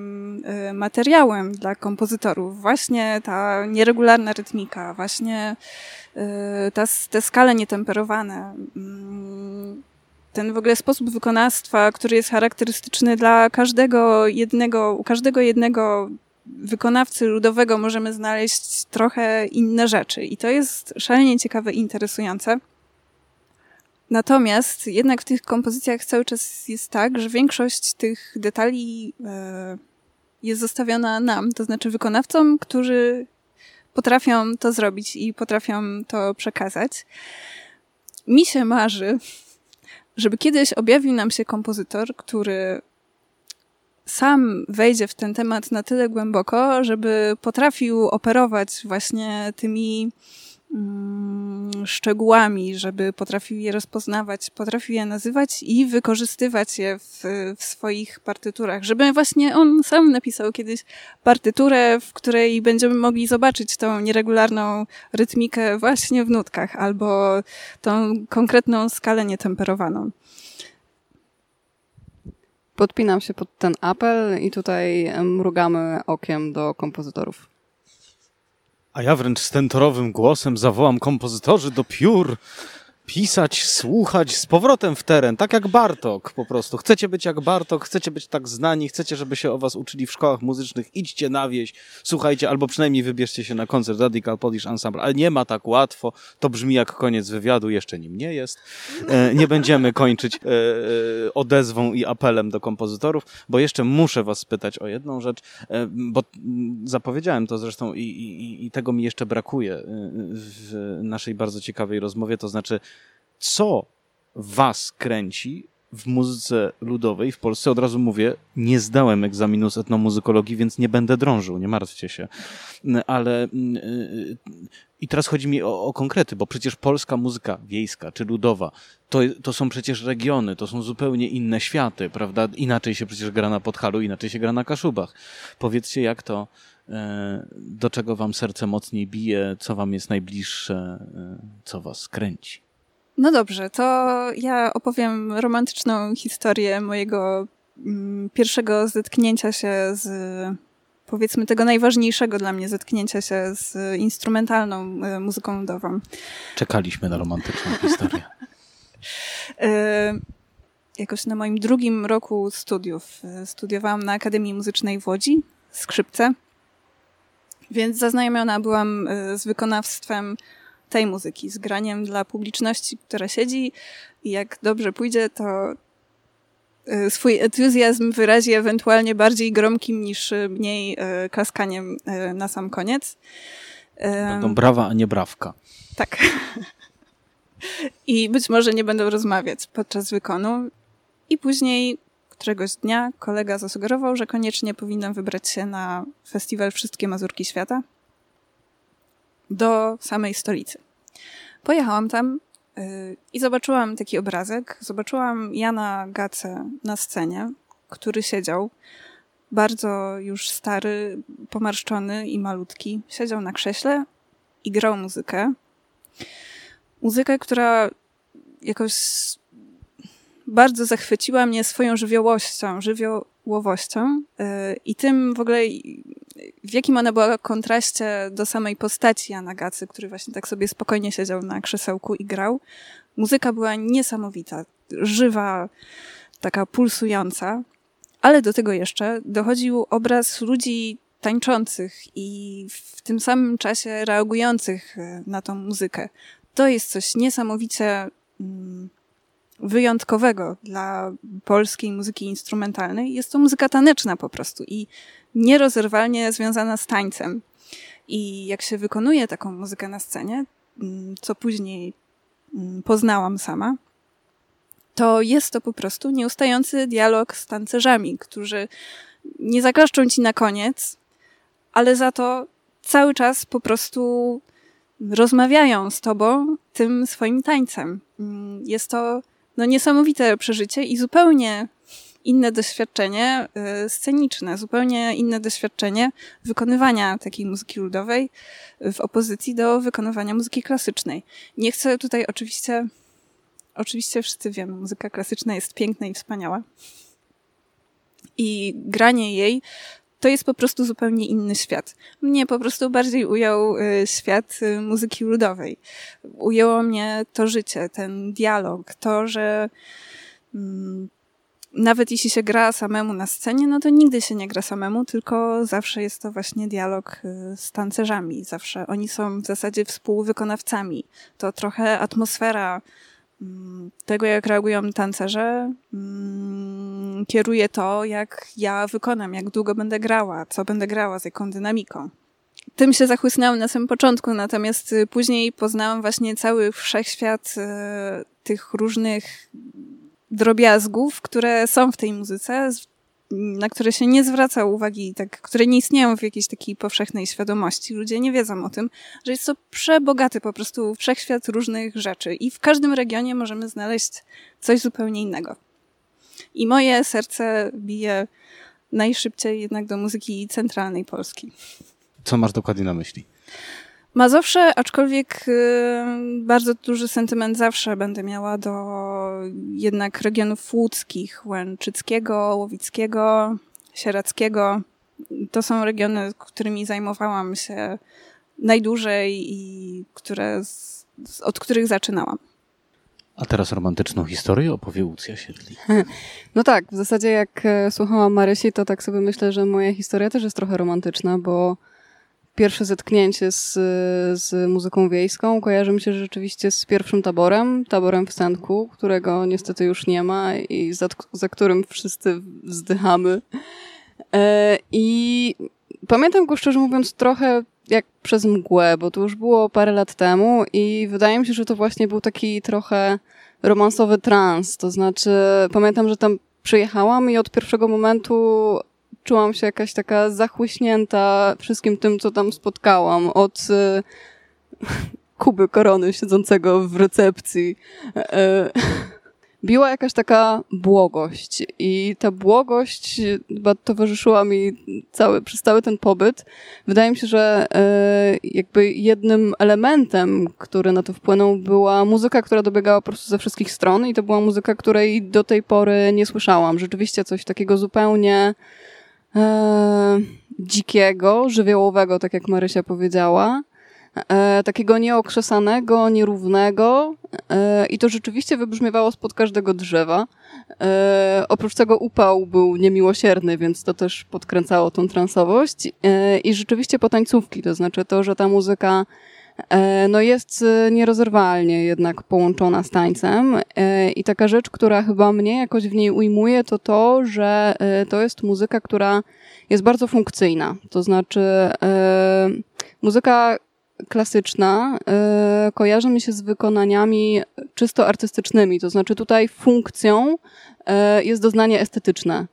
y, materiałem dla kompozytorów. Właśnie ta nieregularna rytmika, właśnie y, ta, te skale nietemperowane, mm, ten w ogóle sposób wykonawstwa, który jest charakterystyczny dla każdego jednego, u każdego jednego wykonawcy ludowego możemy znaleźć trochę inne rzeczy. I to jest szalenie ciekawe i interesujące. Natomiast jednak w tych kompozycjach cały czas jest tak, że większość tych detali e, jest zostawiona nam, to znaczy wykonawcom, którzy potrafią to zrobić i potrafią to przekazać. Mi się marzy, żeby kiedyś objawił nam się kompozytor, który sam wejdzie w ten temat na tyle głęboko, żeby potrafił operować właśnie tymi Mm, szczegółami, żeby potrafił je rozpoznawać, potrafił je nazywać i wykorzystywać je w, w, swoich partyturach. Żeby właśnie on sam napisał kiedyś partyturę, w której będziemy mogli zobaczyć tą nieregularną rytmikę właśnie w nutkach albo tą konkretną skalę nietemperowaną. Podpinam się pod ten apel i tutaj mrugamy okiem do kompozytorów. A ja wręcz stentorowym głosem zawołam kompozytorzy do piór pisać, słuchać z powrotem w teren, tak jak Bartok po prostu. Chcecie być jak Bartok, chcecie być tak znani, chcecie, żeby się o was uczyli w szkołach muzycznych, idźcie na wieś, słuchajcie, albo przynajmniej wybierzcie się na koncert Radical Polish Ensemble, ale nie ma tak łatwo, to brzmi jak koniec wywiadu, jeszcze nim nie jest. E, nie będziemy kończyć e, e, odezwą i apelem do kompozytorów, bo jeszcze muszę was spytać o jedną rzecz, e, bo zapowiedziałem to zresztą i, i, i tego mi jeszcze brakuje e, w naszej bardzo ciekawej rozmowie, to znaczy co was kręci w muzyce ludowej w Polsce, od razu mówię, nie zdałem egzaminu z etnomuzykologii, więc nie będę drążył, nie martwcie się. Ale mm, y, i teraz chodzi mi o, o, konkrety, bo przecież polska muzyka wiejska czy ludowa to, to są przecież regiony, to są zupełnie inne światy, prawda? Inaczej się przecież gra na Podhalu, inaczej się gra na Kaszubach. Powiedzcie, jak to, e, do czego wam serce mocniej bije, co wam jest najbliższe, e, co was kręci? No dobrze, to ja opowiem romantyczną historię mojego mm, pierwszego zetknięcia się z, powiedzmy, tego najważniejszego dla mnie zetknięcia się z instrumentalną e, muzyką ludową. Czekaliśmy na romantyczną historię. E, jakoś na moim drugim roku studiów e, studiowałam na Akademii Muzycznej w Łodzi, skrzypce, więc zaznajomiona byłam z wykonawstwem tej muzyki, z graniem dla publiczności, która siedzi i jak dobrze pójdzie, to y, swój entuzjazm wyrazi ewentualnie bardziej gromkim niż mniej y, klaskaniem y, na sam koniec. Będą brawa, a nie brawka. Tak. I być może nie będą rozmawiać podczas wykonu. I później któregoś dnia kolega zasugerował, że koniecznie powinnam wybrać się na festiwal Wszystkie Mazurki Świata do samej stolicy. Pojechałam tam y, i zobaczyłam taki obrazek. Zobaczyłam Jana Gacę na scenie, który siedział, bardzo już stary, pomarszczony i malutki. Siedział na krześle i grał muzykę. Muzykę, która jakoś bardzo zachwyciła mnie swoją żywiołowością, żywiołowością y, i tym w ogóle, w jakim ona była kontraście do samej postaci Jana Gacy, który właśnie tak sobie spokojnie siedział na krzesełku i grał. Muzyka była niesamowita, żywa, taka pulsująca, ale do tego jeszcze dochodził obraz ludzi tańczących i w tym samym czasie reagujących y, na tą muzykę. To jest coś niesamowicie mm, wyjątkowego dla polskiej muzyki instrumentalnej. Jest to muzyka taneczna po prostu i nierozerwalnie związana z tańcem. I jak się wykonuje taką muzykę na scenie, mm, co później mm, poznałam sama, to jest to po prostu nieustający dialog z tancerzami, którzy nie zaklaszczą ci na koniec, ale za to cały czas po prostu rozmawiają z tobą tym swoim tańcem. Mm, jest to no, niesamowite przeżycie i zupełnie inne doświadczenie y, sceniczne, zupełnie inne doświadczenie wykonywania takiej muzyki ludowej w opozycji do wykonywania muzyki klasycznej. Nie chcę tutaj oczywiście, oczywiście wszyscy wiemy, muzyka klasyczna jest piękna i wspaniała. I granie jej to jest po prostu zupełnie inny świat. Mnie po prostu bardziej ujął y, świat y, muzyki ludowej. Ujęło mnie to życie, ten dialog, to, że mm, nawet jeśli się gra samemu na scenie, no to nigdy się nie gra samemu, tylko zawsze jest to właśnie dialog y, z tancerzami. Zawsze oni są w zasadzie współwykonawcami. To trochę atmosfera tego, jak reagują tancerze, mm, kieruje to, jak ja wykonam, jak długo będę grała, co będę grała, z jaką dynamiką. Tym się zachłysnęłam na samym początku, natomiast y, później poznałam właśnie cały wszechświat y, tych różnych drobiazgów, które są w tej muzyce, na które się nie zwraca uwagi, tak, które nie istnieją w jakiejś takiej powszechnej świadomości. Ludzie nie wiedzą o tym, że jest to przebogaty po prostu wszechświat różnych rzeczy i w każdym regionie możemy znaleźć coś zupełnie innego. I moje serce bije najszybciej jednak do muzyki centralnej Polski. Co masz dokładnie na myśli? Mazowsze, aczkolwiek y, bardzo duży sentyment zawsze będę miała do jednak regionów łódzkich, Łęczyckiego, Łowickiego, Sierackiego. To są regiony, którymi zajmowałam się najdłużej i które, od których zaczynałam. A teraz romantyczną historię opowie Łucja Siedli. No tak, w zasadzie jak e, słuchałam Marysi, to tak sobie myślę, że moja historia też jest trochę romantyczna, bo pierwsze zetknięcie z, z muzyką wiejską kojarzy mi się rzeczywiście z pierwszym taborem, taborem w Senku, którego niestety już nie ma i za, za którym wszyscy wzdychamy. E, I pamiętam go szczerze mówiąc trochę jak przez mgłę, bo to już było parę lat temu i wydaje mi się, że to właśnie był taki trochę romansowy trans. To znaczy, pamiętam, że tam przyjechałam i od pierwszego momentu czułam się jakaś taka zachłyśnięta wszystkim tym, co tam spotkałam. Od y, Kuby Korony siedzącego w recepcji. Y, biła jakaś taka błogość i ta błogość chyba towarzyszyła mi cały, przez cały ten pobyt. Wydaje mi się, że y, jakby jednym elementem, który na to wpłynął, była muzyka, która dobiegała po prostu ze wszystkich stron i to była muzyka, której do tej pory nie słyszałam. Rzeczywiście coś takiego zupełnie e, dzikiego, żywiołowego, tak jak Marysia powiedziała. E, takiego nieokrzesanego, nierównego e, i to rzeczywiście wybrzmiewało spod każdego drzewa. E, oprócz tego upał był niemiłosierny, więc to też podkręcało tą transowość e, i rzeczywiście potańcówki, to znaczy to, że ta muzyka no jest e, nierozerwalnie jednak połączona z tańcem e, i taka rzecz, która chyba mnie jakoś w niej ujmuje, to to, że to jest muzyka, która jest bardzo funkcyjna. To znaczy muzyka klasyczna kojarzy mi się z wykonaniami czysto artystycznymi, to znaczy tutaj funkcją jest doznanie estetyczne.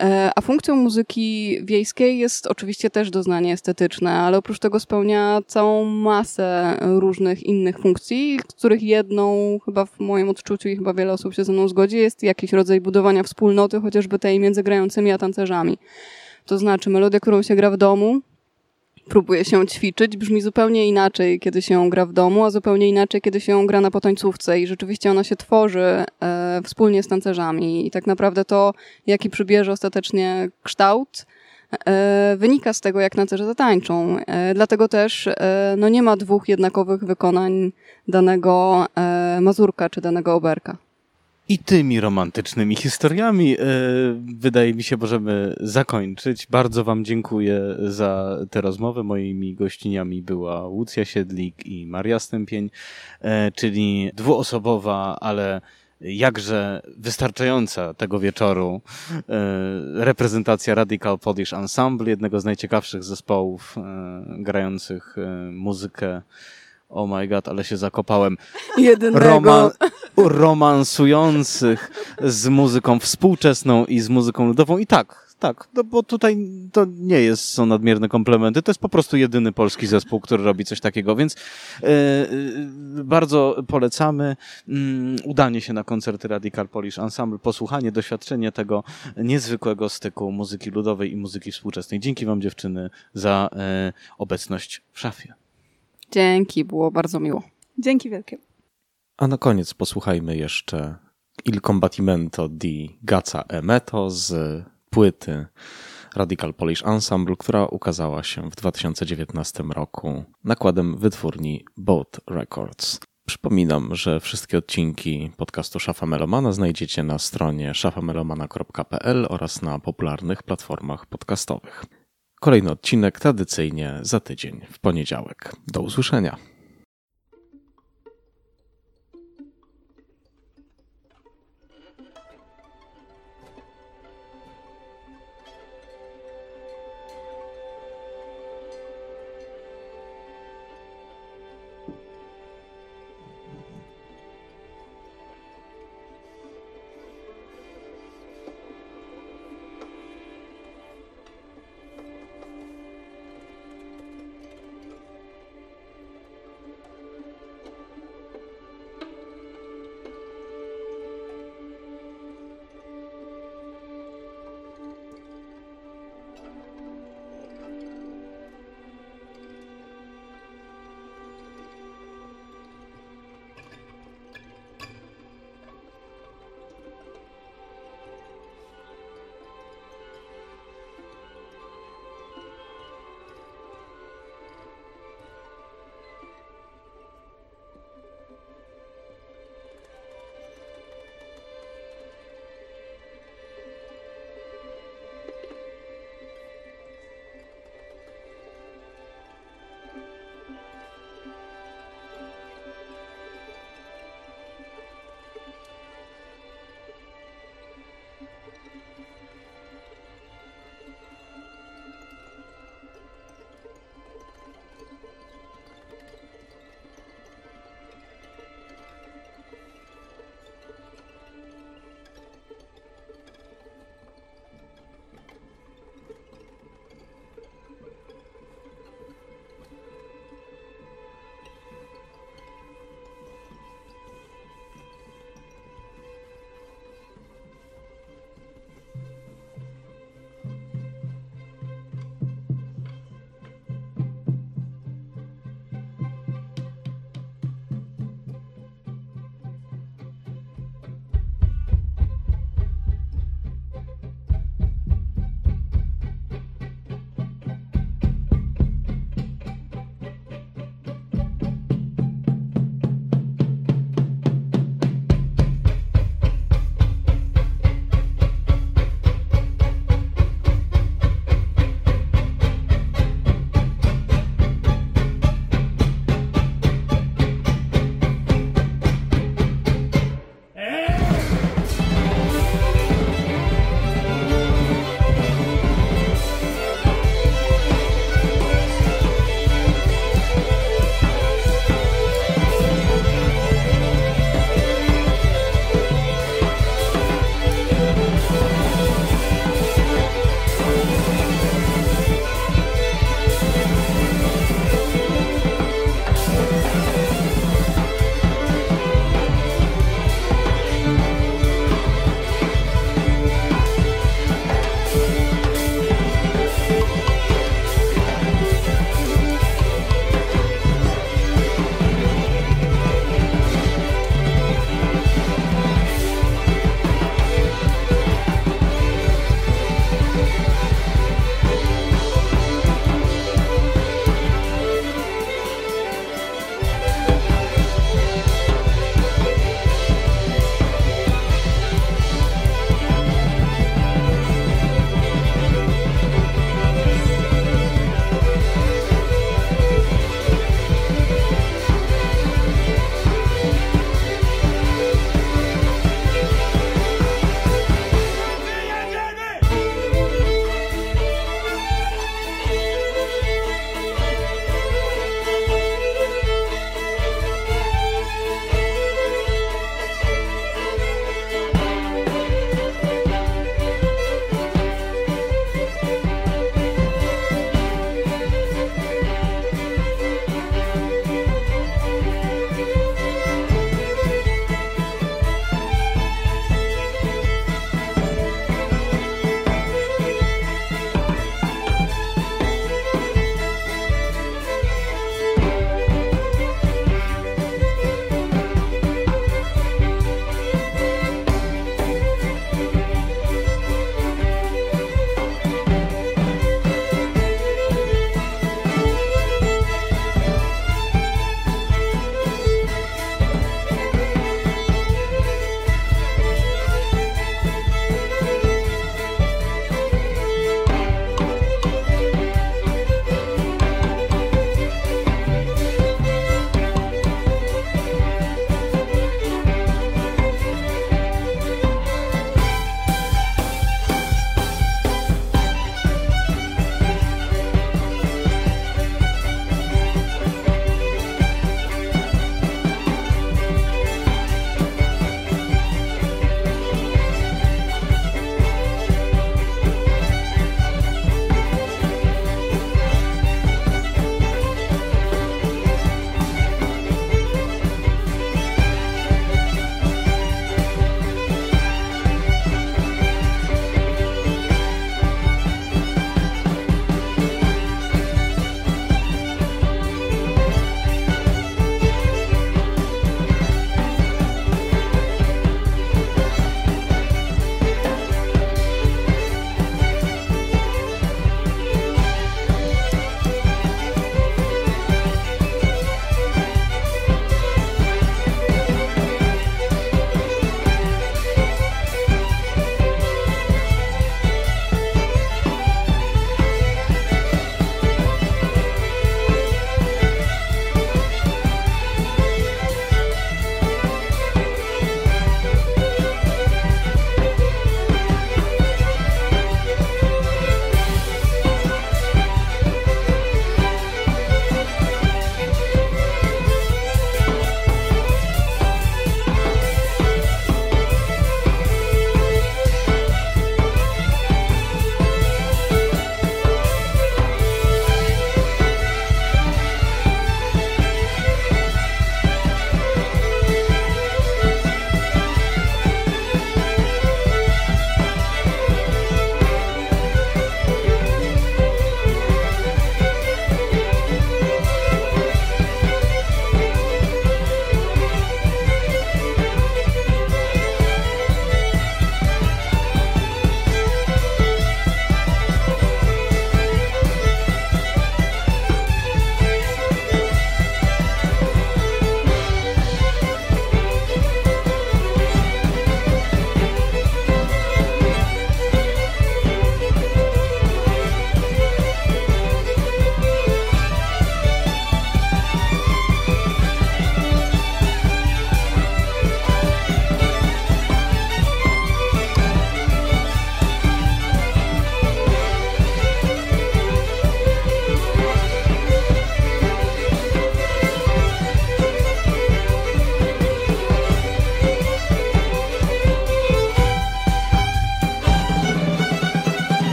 E, a funkcją muzyki wiejskiej jest oczywiście też doznanie estetyczne, ale oprócz tego spełnia całą masę różnych innych funkcji, których jedną, chyba w moim odczuciu i chyba wiele osób się ze mną zgodzi, jest jakiś rodzaj budowania wspólnoty, chociażby tej między grającymi a tancerzami. To znaczy melodia, którą się gra w domu, próbuje się ćwiczyć, brzmi zupełnie inaczej, kiedy się gra w domu, a zupełnie inaczej, kiedy się gra na potańcówce i rzeczywiście ona się tworzy e, wspólnie z tancerzami i tak naprawdę to, jaki przybierze ostatecznie kształt, e, wynika z tego, jak tancerze zatańczą. E, dlatego też e, no nie ma dwóch jednakowych wykonań danego e, mazurka czy danego oberka. I tymi romantycznymi historiami e, wydaje mi się możemy zakończyć. Bardzo Wam dziękuję za tę rozmowę. Moimi gościniami była Łucja Siedlik i Maria Stępień, e, czyli dwuosobowa, ale jakże wystarczająca tego wieczoru e, reprezentacja Radical Polish Ensemble, jednego z najciekawszych zespołów grających muzykę Oh my god, ale się zakopałem. Jedynego. Roman, romansujących z muzyką współczesną i z muzyką ludową. I tak, tak, no bo tutaj to nie jest, są nadmierne komplementy, to jest po prostu jedyny polski zespół, który robi coś takiego, więc yy, bardzo polecamy yy, udanie się na koncerty Radical Polish Ensemble, posłuchanie, doświadczenie tego niezwykłego styku muzyki ludowej i muzyki współczesnej. Dzięki Wam dziewczyny za yy, obecność w szafie. Dzięki, było bardzo miło. Dzięki wielkie. A na koniec posłuchajmy jeszcze Il Combattimento di Gazza e Meto z płyty Radical Polish Ensemble, która ukazała się w 2019 roku nakładem wytwórni Boat Records. Przypominam, że wszystkie odcinki podcastu Szafa Melomana znajdziecie na stronie szafamelomana.pl oraz na popularnych platformach podcastowych. Kolejny odcinek tradycyjnie za tydzień, w poniedziałek. Do usłyszenia.